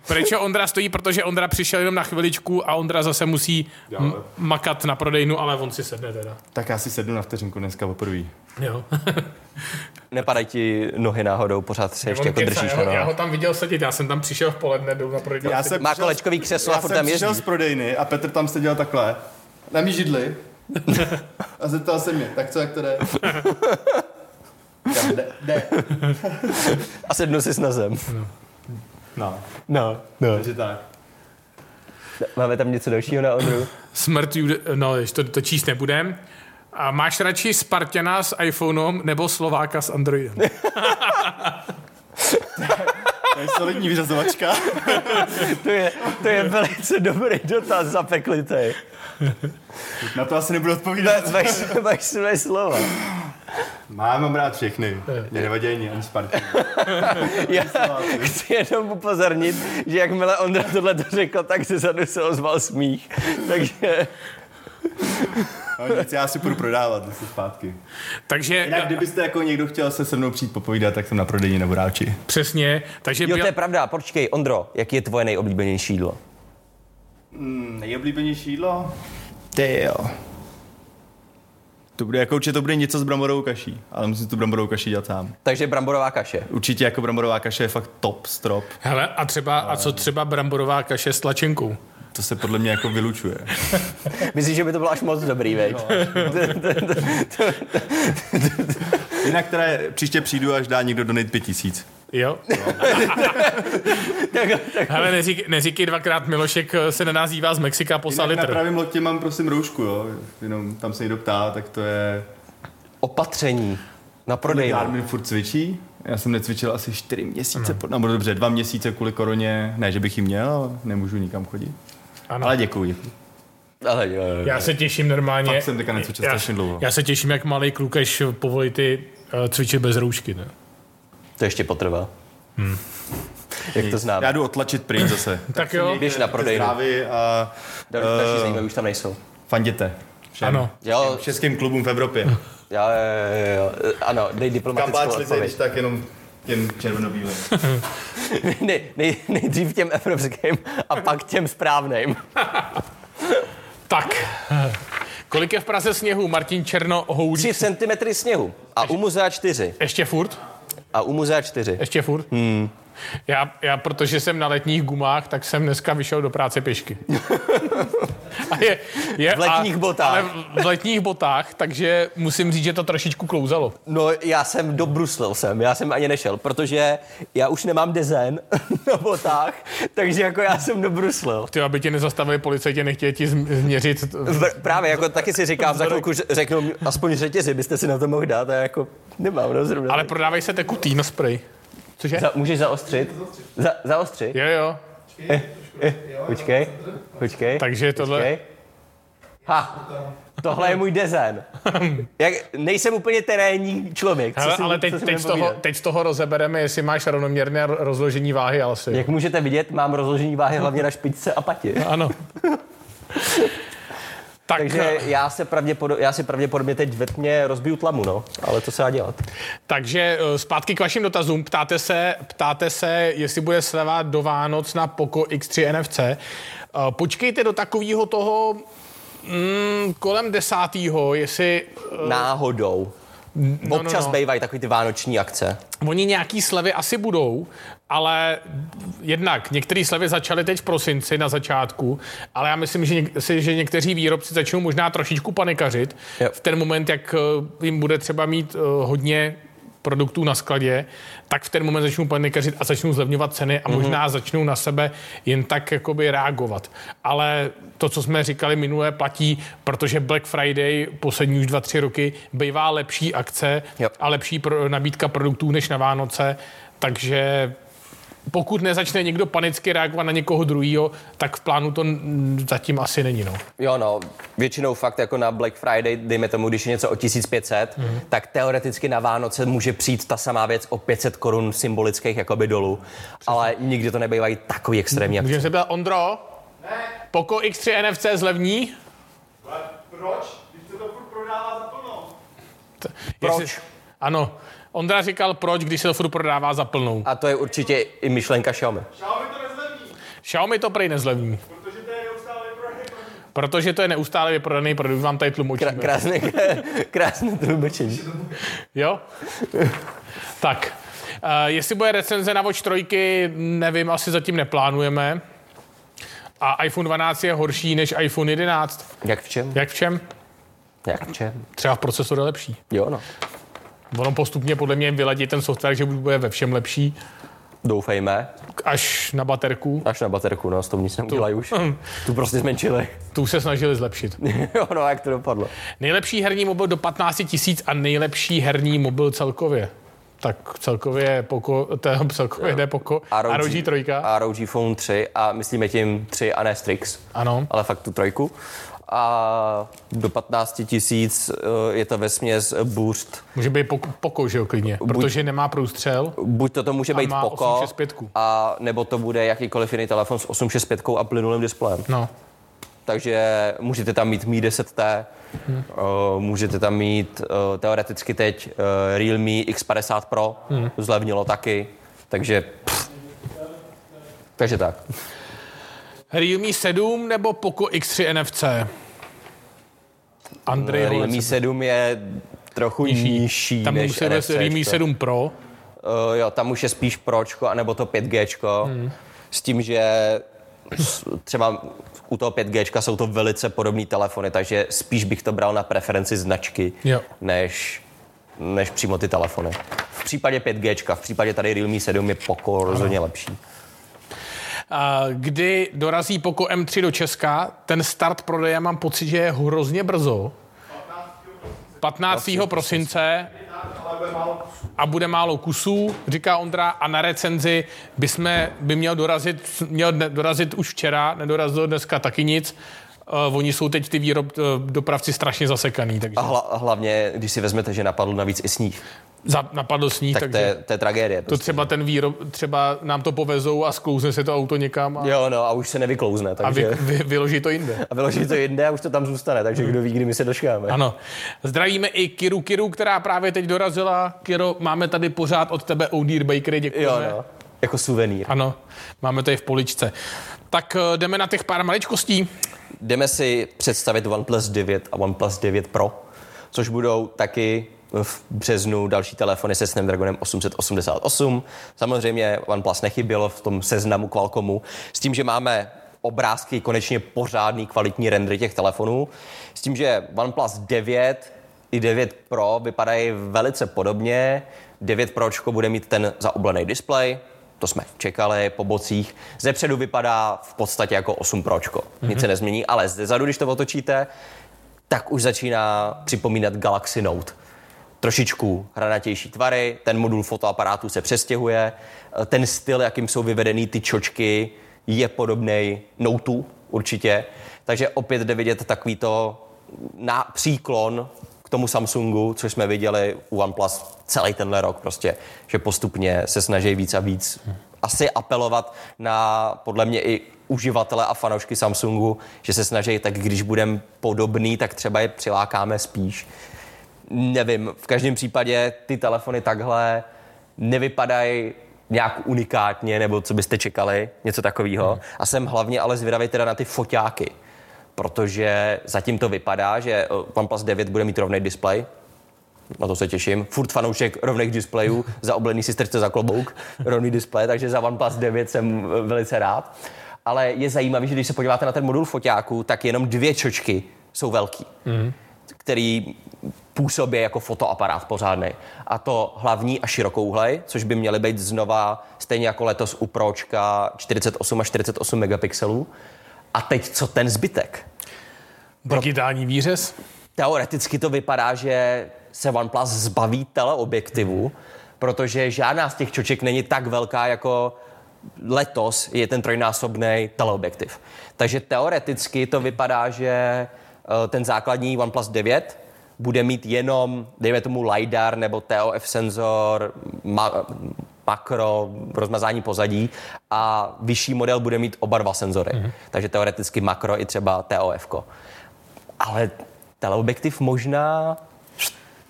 A: Proč Ondra stojí? Protože Ondra přišel jenom na chviličku a Ondra zase musí m- makat na prodejnu, ale on si sedne teda.
D: Tak já si sednu na vteřinku dneska poprvé.
A: Jo. [LAUGHS]
B: Nepadají ti nohy náhodou, pořád se ještě jako
A: keca,
B: držíš.
A: já, ho,
B: No.
A: já ho tam viděl sedět, já jsem tam přišel v poledne, jdu na prodejnu.
D: Já jsem
B: Má
D: přišel-
B: kolečkový křeslo a
D: Já
B: furt
D: jsem
B: tam
D: přišel
B: jezdí.
D: z prodejny a Petr tam seděl takhle. Na mý židli. a zeptal se mě, tak co, jak to jde? Já, jde, jde.
B: A sednu si na zem.
D: No,
B: No, no.
D: takže tak.
B: Máme tam něco dalšího na Ondru?
A: Smrt, Jude, no, ještě to, to číst nebudem. A máš radši Spartana s iPhonem nebo Slováka s Androidem?
D: To je solidní vyřazovačka.
B: To je, to je velice dobrý dotaz zapeklitej.
D: Na to asi nebudu odpovídat.
B: Máš, své slova.
D: Mám, mám rád všechny. Mě nevadí ani, ani Sparty. [LAUGHS]
B: Já chci jenom upozornit, že jakmile Ondra tohle to řekl, tak se zadu se ozval smích. Takže
D: No nic, já si půjdu prodávat zase zpátky.
A: Takže
D: Jinak, kdybyste jako někdo chtěl se se mnou přijít popovídat, tak jsem na prodejní nebo ráči.
A: přesně, takže
B: jo, to je pravda. Počkej, Ondro, jaký je tvoje nejoblíbenější jídlo?
D: Nejoblíbenější jídlo? Ty jo. To bude jako určitě to bude něco s bramborovou kaší, ale musím tu bramborovou kaši dělat sám.
B: Takže bramborová kaše.
D: Určitě jako bramborová kaše je fakt top strop.
A: hele, a třeba, a co třeba bramborová kaše s tlačenkou?
D: To se podle mě jako vylučuje. [LAUGHS]
B: Myslíš, že by to bylo až moc dobrý, veď? [LAUGHS]
D: Jinak teda je- příště přijdu, až dá někdo donate pět tisíc.
A: Jo? [LAUGHS] Hele, neřík, neříkej dvakrát, Milošek se na nás dívá z Mexika poslal
D: Jinak na
A: litr.
D: pravém loktě mám prosím roušku, jo. Jenom tam se někdo ptá, tak to je...
B: Opatření na prodejnu.
D: Garmin furt cvičí. Já jsem necvičil asi čtyři měsíce, no. nebo dobře, dva měsíce kvůli koroně. Ne, že bych ji měl, ale nemůžu nikam chodit.
A: Ano.
D: Ale děkuji, děkuji.
B: Ale jo, jo.
A: Já se těším normálně.
D: Fakt jsem teďka necvičil
A: já,
D: strašně dlouho.
A: já se těším, jak malý kluk, až povolí ty uh, cvičit bez roušky. Ne?
B: To ještě potrvá.
A: Hmm.
B: Jak to znám?
D: Já jdu otlačit prý zase.
A: Tak jo,
B: Běž na.
D: Zprávy a
B: Další, další zajímavé už tam nejsou.
D: fanděte. Všem.
A: ano.
B: Jo,
D: Českým klubům v Evropě.
B: jo, jo, jo, jo. Ano, dej diplomatickou
D: Kampáč lice, když
B: odpověď.
D: tak jenom těm červenobílým. [LAUGHS]
B: Nej, nej, nejdřív těm evropským a pak těm správným. [LAUGHS]
A: Tak, kolik je v Praze sněhu? Martin Černo houlí.
B: 3 cm sněhu. A u muzea 4.
A: Ještě furt?
B: A u muzea 4.
A: Ještě furt? Hmm. Já, já, protože jsem na letních gumách, tak jsem dneska vyšel do práce pěšky. A je, je,
B: V letních
A: a,
B: botách.
A: Ale v- letních botách, takže musím říct, že to trošičku klouzalo.
B: No, já jsem dobruslil jsem, já jsem ani nešel, protože já už nemám dezen [LAUGHS] na botách, takže jako já jsem dobruslil.
A: Ty, aby tě nezastavili policajti, nechtěli ti zm- změřit.
B: V, právě, jako taky si říkám, za chvilku řeknu aspoň řetězy, byste si na to mohl dát a jako nemám, no zrovna.
A: Ale prodávají se tekutý na spray. Cože?
B: Za, můžeš zaostřit? Za, zaostřit?
A: Jo, jo.
B: Počkej, počkej.
A: Takže tohle...
B: Počkej. Ha, tohle je můj dezen. Jak, nejsem úplně terénní člověk. co
A: Hele,
B: si-
A: ale teď, teď, z toho, teď z toho rozebereme, jestli máš rovnoměrné ro- rozložení váhy, asi.
B: Jak můžete vidět, mám rozložení váhy hlavně na špičce a patě.
A: Ano. [LAUGHS] tak,
B: Takže já, se já si pravděpodobně teď ve tmě rozbiju tlamu, no. Ale co se dá dělat?
A: takže eh, zpátky k vašim dotazům. Ptáte se, ptáte se, jestli bude sleva do Vánoc na Poco X3 NFC. Eh, Počkejte do takového toho mm, kolem desátého, jestli eh,
B: Náhodou.
A: no,
B: Občas
A: no.
B: bývají takový ty vánoční akce.
A: Oni nějaký slevy asi budou, ale jednak některé slevy začaly teď v prosinci na začátku, ale já myslím, že, něk- si, že někteří výrobci začnou možná trošičku panikařit
B: Jo.
A: v ten moment, jak eh, jim bude třeba mít eh, hodně produktů na skladě, tak v ten moment začnou panikařit a začnou zlevňovat ceny a možná začnou na sebe jen tak jakoby reagovat. Ale to, co jsme říkali minule, platí, protože Black Friday poslední už dva, tři roky bývá lepší akce
B: Jo.
A: a lepší pro, nabídka produktů než na Vánoce, takže pokud nezačne někdo panicky reagovat na někoho druhého, tak v plánu to zatím asi není. No.
B: Jo, no, většinou fakt jako na Black Friday, dejme tomu, když je něco o 1500, mm-hmm. tak teoreticky na Vánoce může přijít ta samá věc o 500 korun symbolických jakoby dolů, ale nikdy to nebývají takový extrémní.
A: Můžeme se ptát, Ondro, Poco X3 NFC zlevní?
C: Proč? Když se to furt prodává za plnou.
B: Proč?
A: Jestli, ano, Ondra říkal, proč, když se to furt prodává za plnou.
B: A to je určitě i myšlenka Xiaomi.
C: Xiaomi to nezlevní,
A: Xiaomi to prej nezlevní,
C: protože to je neustále prodaný produkt.
A: protože to je neustále vyprodaný produkt, vám tady tlumočíme.
B: Krá- krásné, krásné tlumočení.
A: Jo? tak, uh, jestli bude recenze na Watch 3, nevím, asi zatím neplánujeme. A iPhone 12 je horší než iPhone 11.
B: Jak v čem?
A: Jak v čem?
B: Jak v čem?
A: Třeba v procesoru je lepší.
B: Jo, no.
A: Ono postupně podle mě vyladí ten software, že bude ve všem lepší,
B: Doufejme.
A: až na baterku.
B: Až na baterku, no, s tom nic neudělají už. Tu prostě zmenšili.
A: Tu se snažili zlepšit. [LAUGHS]
B: jo, no, jak to dopadlo.
A: Nejlepší herní mobil do 15 tisíc a nejlepší herní mobil celkově. Tak celkově Poco, to celkově jde Poco. A ROG 3.
B: A ROG Phone 3 a myslíme tím 3 a ne Strix,
A: Ano.
B: ale fakt tu trojku. A do 15 tisíc eh, je to ve směs Boost.
A: Může být Poco, Poco že jo, klidně, protože nemá průstřel.
B: Buď to, to může být
A: má
B: Poco,
A: 865.
B: a nebo to bude jakýkoliv jiný telefon s 865 a plynulým displejem.
A: No.
B: Takže můžete tam mít Mi 10T, hmm. uh, můžete tam mít uh, teoreticky teď Realme X50 Pro, hmm. zlevnilo taky, takže pff. takže tak.
A: Realme 7 nebo Poco X3 NFC? Andrej
B: Realme
A: Holec.
B: 7 je trochu nižší, nižší
A: Tam
B: než NFC.
A: Realme 7 Pro.
B: Uh, jo, tam už je spíš Pročko, anebo to 5G. Hmm. S tím, že třeba u toho 5G jsou to velice podobné telefony, takže spíš bych to bral na preferenci značky,
A: Jo.
B: než, než přímo ty telefony. V případě 5G, v případě tady Realme 7 je Poco rozhodně lepší.
A: Kdy dorazí Poco M3 do Česka, ten start prodeje mám pocit, že je hrozně brzo. 15. prosince a bude málo kusů, říká Ondra, a na recenzi by, jsme, by měl dorazit, měl dorazit už včera, nedorazil dneska taky nic. Uh, oni jsou teď ty výrob, uh, dopravci strašně zasekaný, takže
B: A hla, hlavně, když si vezmete, že napadl navíc i sníh,
A: za, napadl sníh,
B: tak
A: takže
B: to je, to je tragédie.
A: to
B: Prostě.
A: třeba ten výrob, třeba nám to povezou a sklouzne se to auto někam a,
B: Jo, no a už se nevyklouzne,
A: a
B: takže...
A: vy, vy, vyloží to jinde.
B: A vyloží to jinde a už to tam zůstane, takže kdo ví, kdy my se doškáme.
A: Ano. Zdravíme i Kiru Kiru, která právě teď dorazila. Kiro, máme tady pořád od tebe Odear Bakery, děkujeme.
B: Jo, no. Jako suvenýr.
A: Ano, máme to i v poličce. Tak eh, jdeme na těch pár maličkostí.
B: Jdeme si představit OnePlus 9 a OnePlus 9 Pro, což budou taky v březnu další telefony se Snapdragonem 888. Samozřejmě OnePlus nechybělo v tom seznamu Qualcommu, s tím, že máme obrázky, konečně pořádný kvalitní rendery těch telefonů, s tím, že OnePlus 9 i 9 Pro vypadají velice podobně. 9 Pročko bude mít ten zaoblený displej, to jsme čekali po bocích. Ze předu vypadá v podstatě jako 8 Pročko. Mm-hmm. Nic se nezmění, ale zezadu, když to otočíte, tak už začíná připomínat Galaxy Note. Trošičku hranatější tvary, ten modul fotoaparátu se přestěhuje, ten styl, jakým jsou vyvedený ty čočky, je podobný Noteu určitě. Takže opět jde vidět takový to na příklon tomu Samsungu, což jsme viděli u OnePlus celý tenhle rok prostě, že postupně se snaží víc a víc asi apelovat na podle mě i uživatele a fanoušky Samsungu, že se snaží, tak když budeme podobný, tak třeba je přilákáme spíš. Nevím, v každém případě ty telefony takhle nevypadají nějak unikátně, nebo co byste čekali, něco takového. Hmm. A jsem hlavně ale zvědavý teda na ty foťáky, protože zatím to vypadá, že eh, OnePlus 9 bude mít rovný displej, na to se těším. Furt fanoušek rovných displejů, za oblený si strčte za klobouk, rovný displej, takže za OnePlus 9 jsem eh, velice rád. Ale je zajímavé, že když se podíváte na ten modul foťáku, tak jenom dvě čočky jsou velký. Mm. který působí jako fotoaparát pořádný. A to hlavní a širokouhlej, což by měly být znova, stejně jako letos u Pročka, 48 a 48 megapixelů. A teď co ten zbytek?
A: Digitální výřez?
B: Teoreticky to vypadá, že se OnePlus zbaví teleobjektivu, protože žádná z těch čoček není tak velká jako letos je ten trojnásobný teleobjektiv. Takže teoreticky to vypadá, že eh, ten základní OnePlus 9 bude mít jenom, dejme tomu, LiDAR nebo TOF senzor, ma- makro, rozmazání pozadí a vyšší model bude mít oba dva senzory. Mm-hmm. Takže teoreticky makro i třeba TOF. Ale teleobjektiv možná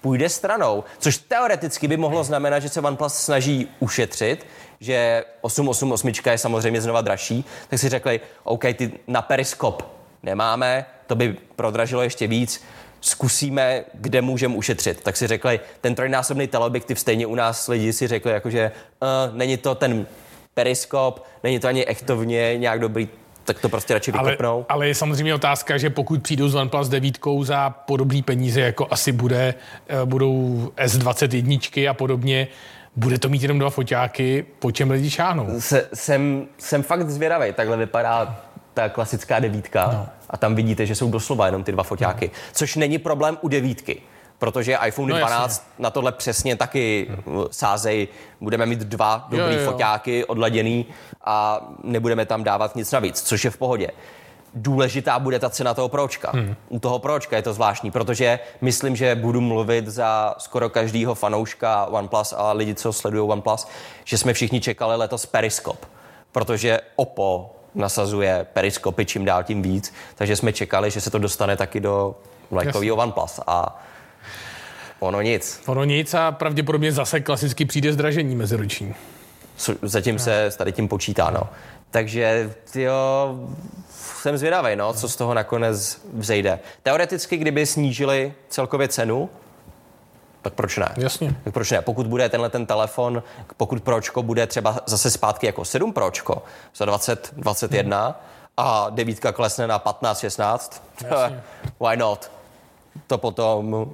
B: půjde stranou, což teoreticky by mohlo znamenat, že se OnePlus snaží ušetřit, že 888 je samozřejmě znova dražší, tak si řekli, OK, ty na periskop nemáme, to by prodražilo ještě víc, zkusíme, kde můžeme ušetřit. Tak si řekli, ten trojnásobný teleobjektiv stejně u nás lidi si řekli, jakože uh, není to ten periskop, není to ani echtovně nějak dobrý, tak to prostě radši vykopnou.
A: Ale, ale je samozřejmě otázka, že pokud přijdou s OnePlus 9 za podobné peníze, jako asi bude, eh, budou S21 a podobně, bude to mít jenom dva foťáky, po čem lidi šáhnou?
B: Se, jsem, jsem fakt zvědavý, takhle vypadá ta klasická devítka no. a tam vidíte, že jsou doslova jenom ty dva foťáky, no. což není problém u devítky protože iPhone no, 12 jasně. na tohle přesně taky hmm. sázej. Budeme mít dva dobrý jo, jo. foťáky odladěný a nebudeme tam dávat nic navíc, což je v pohodě. Důležitá bude ta cena toho pročka. Hmm. U toho pročka je to zvláštní, protože myslím, že budu mluvit za skoro každého fanouška OnePlus a lidi, co sledují OnePlus, že jsme všichni čekali letos Periskop, protože Oppo nasazuje periskopy čím dál tím víc, takže jsme čekali, že se to dostane taky do vlajkového OnePlus a ono nic.
A: Ono nic a pravděpodobně zase klasicky přijde zdražení meziroční.
B: Zatím se s tady tím počítá, no. Takže, jo, jsem zvědavý, no, co z toho nakonec vzejde. Teoreticky, kdyby snížili celkově cenu, tak proč ne?
A: Jasně.
B: Tak proč ne? Pokud bude tenhle ten telefon, pokud Pročko bude třeba zase zpátky jako 7 Pročko za 20, 21 hmm. a devítka klesne na 15, 16, [LAUGHS] why not? To potom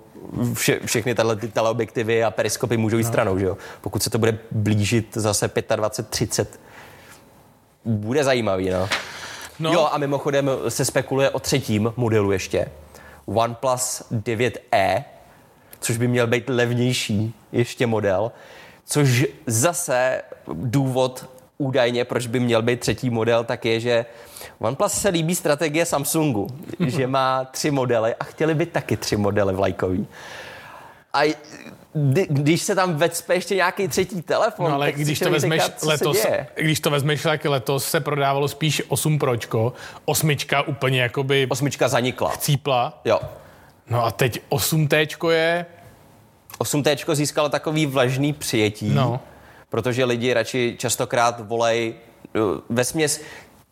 B: vše, všechny tyhle ty teleobjektivy a periskopy můžou jít no. stranou, že jo? Pokud se to bude blížit zase 25, 30, bude zajímavý, no. no. Jo, a mimochodem se spekuluje o třetím modelu ještě. OnePlus 9e, což by měl být levnější ještě model, což zase důvod údajně, proč by měl být třetí model, tak je, že OnePlus se líbí strategie Samsungu, [LAUGHS] že má tři modely a chtěli by taky tři modely vlajkový. A když se tam vecpe ještě nějaký třetí telefon,
A: no, ale
B: tak
A: když to vezmeš říkat, letos, když to vezmeš, tak letos se prodávalo spíš 8 Pročko, osmička úplně jakoby...
B: Osmička zanikla.
A: Chcípla.
B: Jo.
A: No a teď 8T je...
B: 8T získalo takový vlažný přijetí, no. protože lidi radši častokrát volej eh, ve směs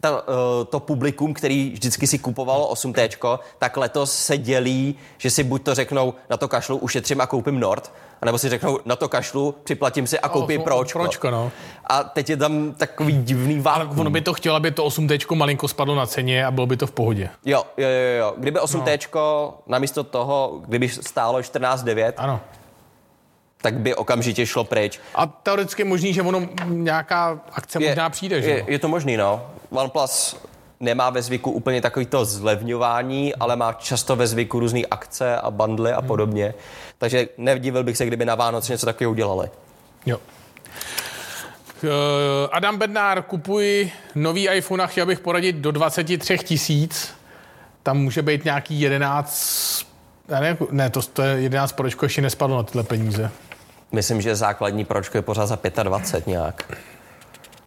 B: ta, eh, to publikum, který vždycky si kupovalo 8T, tak letos se dělí, že si buď to řeknou, na to kašlu ušetřím a koupím Nord, anebo si řeknou, na to kašlu, připlatím si a koupím Pročko.
A: Pročko no.
B: A teď je tam takový divný vákuum.
A: Ale ono by to chtělo, aby to 8T malinko spadlo na ceně a bylo by to v pohodě.
B: Jo, jo, jo. jo. Kdyby 8T no. namísto toho, kdyby stálo 14,9,
A: ano
B: tak by okamžitě šlo pryč.
A: A teoreticky je možný, že ono nějaká akce je, možná přijde, že?
B: Je, je to možný, no. OnePlus nemá ve zvyku úplně takovýto zlevňování, ale má často ve zvyku různé akce a bundly a hmm. podobně. Hmm. Takže nevdivil bych se, kdyby na Vánoce něco takového udělali.
A: Jo. Uh, Adam Bednár, kupuji nový iPhone a chtěl bych poradit do 23 tisíc. Tam může být nějaký 11... Ne, ne to, to je 11 pročko ještě nespadlo na tyhle peníze.
B: Myslím, že základní pročko je pořád za 25 nějak.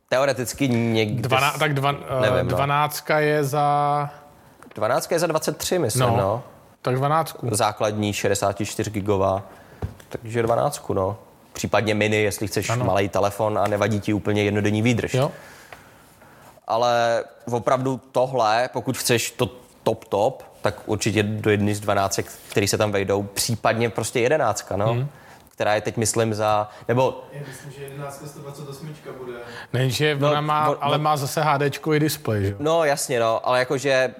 B: Teoreticky někde...
A: Dvana, tak dva, nevím, no. dvanáctka je za...
B: Dvanáctka je za 23, myslím, no. no.
A: Tak dvanáctku.
B: Základní 64 gigová. Takže dvanáctku, no. Případně mini, jestli chceš ano. malý telefon a nevadí ti úplně jednodenní výdrž.
A: Jo.
B: Ale opravdu tohle, pokud chceš to top top, tak určitě do jedny z 12, který se tam vejdou, případně prostě jedenáctka, no. Hmm která je teď, myslím, za... Nebo...
C: Já myslím, že 11 128 bude.
A: Ne, že no, ona má, no, ale má zase HD i display, že?
B: No, jasně, no, ale jakože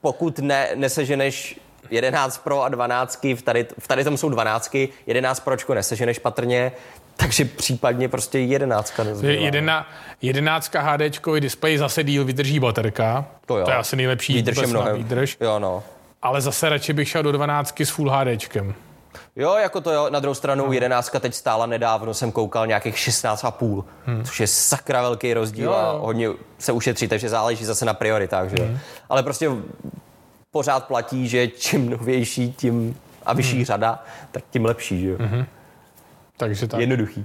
B: pokud ne, neseženeš 11 Pro a 12, v tady, v tady tom jsou 12, 11 Pročko neseženeš patrně, takže případně prostě 11 nezbyla.
A: Jedena, jedenáctka HDčkový displej zase díl vydrží baterka.
B: To jo.
A: To je asi nejlepší
B: Výdrž je mnohem.
A: výdrž.
B: Jo, no.
A: Ale zase radši bych šel do 12 s Full HDčkem.
B: Jo, jako to jo, na druhou stranu 11 teď stála nedávno, jsem koukal nějakých 16,5, hmm. což je sakra velký rozdíl
A: Jo,
B: a hodně se ušetří, takže záleží zase na prioritách, že jo. Ale prostě pořád platí, že čím novější, tím a vyšší řada, tak tím lepší, že jo.
A: Takže tak.
B: Jednoduchý.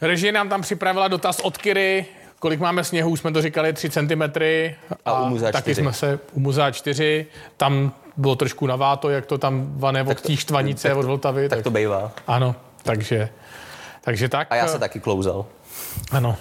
A: Režie nám tam připravila dotaz od Kiry, kolik máme sněhu, jsme to říkali, 3 cm.
B: A u Muzea
A: taky
B: 4.
A: jsme se u Muzea 4, tam bylo trošku naváto, jak to tam vane od té štvanice, od Vltavy.
B: Tak to bývá.
A: Ano, takže, takže tak.
B: A já se taky klouzal.
A: Ano.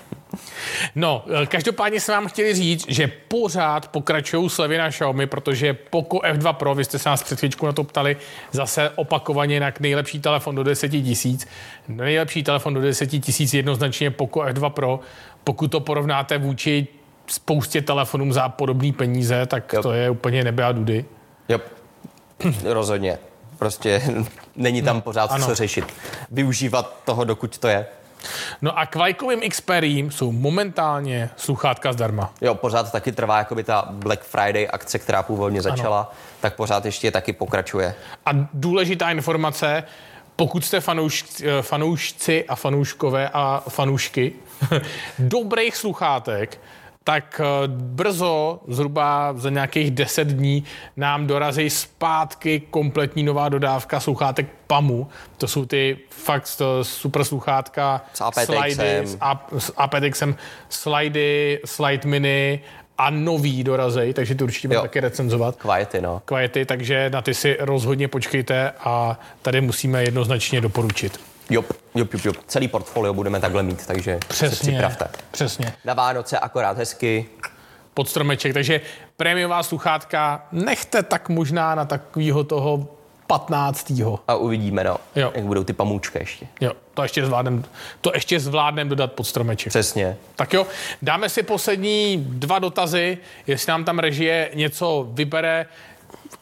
A: No, eh, každopádně jsme vám chtěli říct, že pořád pokračují slevy na Xiaomi, protože Poco F2 Pro, vy jste se nás před chvíličkou na to ptali, zase opakovaně na nejlepší telefon do 10 tisíc. Nejlepší telefon do 10 tisíc jednoznačně Poco F2 Pro. Pokud to porovnáte vůči spoustě telefonům za podobné peníze, tak
B: Jo.
A: to je úplně nebe a dudy.
B: Jo, rozhodně. Prostě [LAUGHS] není tam pořád
A: ano.
B: co řešit. Využívat toho, dokud to je.
A: No a k Vajkovým Xperím jsou momentálně sluchátka zdarma.
B: Jo, pořád taky trvá jakoby ta Black Friday akce, která původně začala, ano. tak pořád ještě taky pokračuje.
A: A důležitá informace, pokud jste fanouš, fanoušci a fanouškové a fanoušky [LAUGHS] dobrých sluchátek, tak eh, brzo, zhruba za nějakých 10 dní, nám dorazí zpátky kompletní nová dodávka sluchátek PAMu. To jsou ty fakt eh, super sluchátka,
B: S aptXem.
A: slidy, s, ap, s aptXem, slidy, slide mini a nový dorazej, takže to určitě budeme taky recenzovat
B: Quiety, no.
A: kvality, takže na ty si rozhodně počkejte a tady musíme jednoznačně doporučit.
B: Jop, jop, jop, jop. Celý portfolio budeme takhle mít, takže se
A: Přesně,
B: připravte.
A: přesně.
B: Na Vánoce akorát hezky.
A: Pod stromeček, takže prémiová sluchátka nechte tak možná na takového toho 15.
B: A uvidíme, no,
A: Jo.
B: jak budou ty pamůčky ještě.
A: Jo, to ještě zvládnem, to ještě zvládnem dodat pod stromeček.
B: Přesně.
A: Tak jo, dáme si poslední dva dotazy, jestli nám tam režie něco vybere,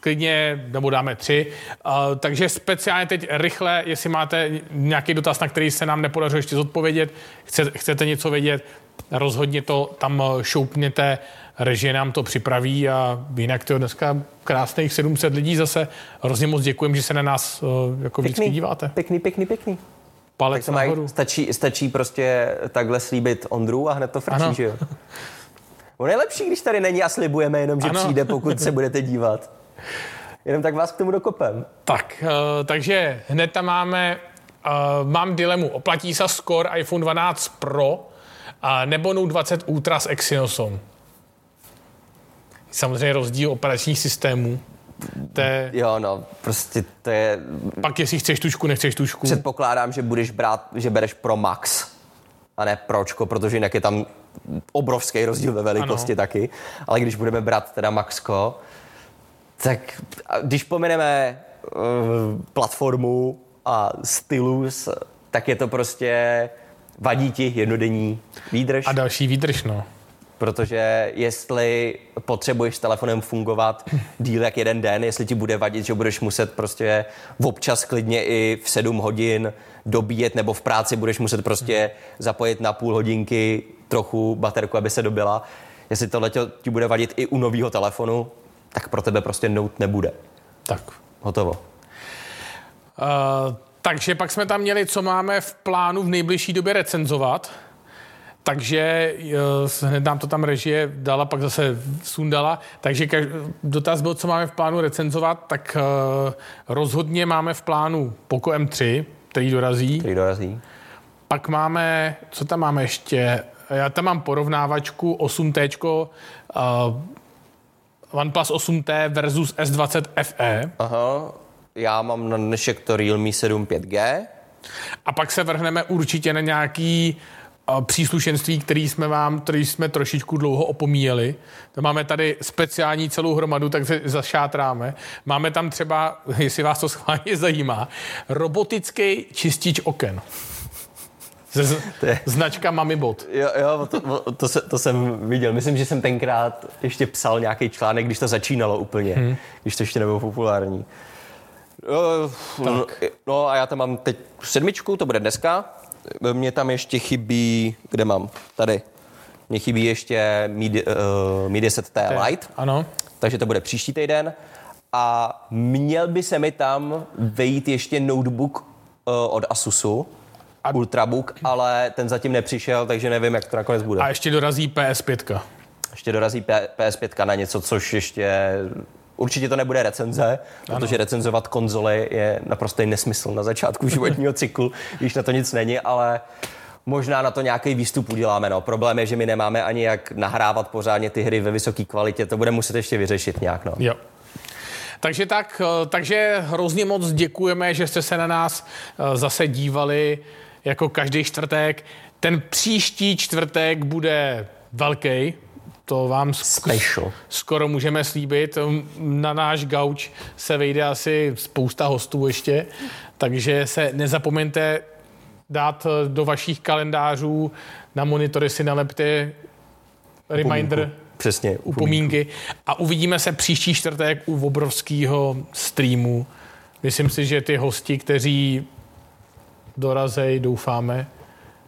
A: klidně, nebo dáme tři. Uh, takže speciálně teď rychle, jestli máte nějaký dotaz, na který se nám nepodařilo ještě zodpovědět, chce, chcete něco vědět, rozhodně to tam eh, šoupněte, režie nám to připraví a jinak to dneska krásných 700 lidí zase. Hrozně moc děkujem, že se na nás uh, jako vždycky díváte.
B: pěkný, pěkný, pěkný.
A: Palec
B: To mají, stačí, stačí prostě takhle slíbit Ondru a hned to frčí,
A: Ano.
B: že jo? On je lepší, když tady není a slibujeme jenom, že
A: Ano.
B: přijde, pokud se budete dívat. Jenom tak vás k tomu dokopem.
A: Tak, uh, takže hned tam máme, uh, mám dilemu, oplatí se Score iPhone 12 Pro nebo Note 20 Ultra s Exynosem. Samozřejmě rozdíl operačních systémů. To je,
B: Jo, no, prostě to je...
A: pak jestli chceš tušku, nechceš tušku.
B: Předpokládám, že budeš brát, že bereš Pro Max a ne Pročko, protože jinak je tam obrovský rozdíl ve velikosti
A: Ano.
B: taky. Ale když budeme brát teda Maxko, tak když pomeneme uh, platformu a stylus, tak je to prostě vadí ti jednodenní výdrž.
A: A další výdrž, no.
B: Protože jestli potřebuješ s telefonem fungovat díl jak jeden den, jestli ti bude vadit, že budeš muset prostě občas klidně i v 7 hodin dobíjet, nebo v práci budeš muset prostě zapojit na půl hodinky trochu baterku, aby se dobila. Jestli tohle ti bude vadit i u nového telefonu, tak pro tebe prostě Note nebude.
A: Tak.
B: Hotovo.
A: Uh, takže pak jsme tam měli, co máme v plánu v nejbližší době recenzovat. Takže uh, hned nám to tam režie dala, pak zase sundala. Takže dotaz byl, co máme v plánu recenzovat, tak uh, rozhodně máme v plánu Poco M3, který dorazí.
B: Který dorazí.
A: Pak máme, co tam máme ještě? Já tam mám porovnávačku 8T, uh, OnePlus 8T versus S20 FE.
B: Aha, já mám na dnešek to Realme 7 5G.
A: A pak se vrhneme určitě na nějaký uh, příslušenství, který jsme vám, který jsme trošičku dlouho opomíjeli. To máme tady speciální celou hromadu, tak se zašátráme. Máme tam třeba, [LAUGHS] jestli vás to schválně zajímá, robotický čistič oken. Z, značka Mami Bot.
B: Jo, jo to, to, se, to jsem viděl. Myslím, že jsem tenkrát ještě psal nějaký článek, když to začínalo úplně, hmm. když to ještě nebylo populární. Jo, no, no a já tam mám teď sedmičku, to bude dneska. Mně tam ještě chybí, kde mám? Tady. Mně chybí ještě Mi, uh, Mi 10T Lite,
A: Ano.
B: takže to bude příští týden. A měl by se mi tam vejít ještě notebook uh, od Asusu. Ultrabook, ale ten zatím nepřišel, takže nevím, jak to nakonec bude.
A: A ještě dorazí PS5.
B: Ještě dorazí P- PS5 na něco, což ještě... Určitě to nebude recenze, protože recenzovat konzoly je naprostý nesmysl na začátku [LAUGHS] životního cyklu, když na to nic není, ale možná na to nějaký výstup uděláme. No. Problém je, že my nemáme ani jak nahrávat pořádně ty hry ve vysoké kvalitě, to bude muset ještě vyřešit nějak. No.
A: Jo. Takže tak, eh, takže hrozně moc děkujeme, že jste se na nás eh, zase dívali jako každý čtvrtek. Ten příští čtvrtek bude velký, to vám sk-
B: Special.
A: skoro můžeme slíbit. Na náš gauč se vejde asi spousta hostů ještě, takže se nezapomeňte dát eh, do vašich kalendářů na monitory si nalepte reminder,
B: Přesně.
A: upomínky a uvidíme se příští čtvrtek u obrovského streamu. Myslím si, že ty hosti, kteří dorazej, doufáme,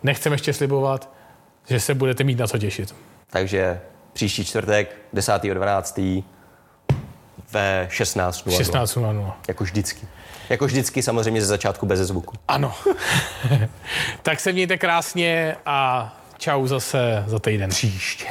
A: nechceme ještě slibovat, že se budete mít na co těšit.
B: Takže příští čtvrtek, 10.12. ve 16.00.
A: 16.00.
B: Jako vždycky. Jako vždycky samozřejmě ze začátku bez zvuku.
A: Ano. [LAUGHS] tak se mějte krásně a čau zase za týden.
B: Příště.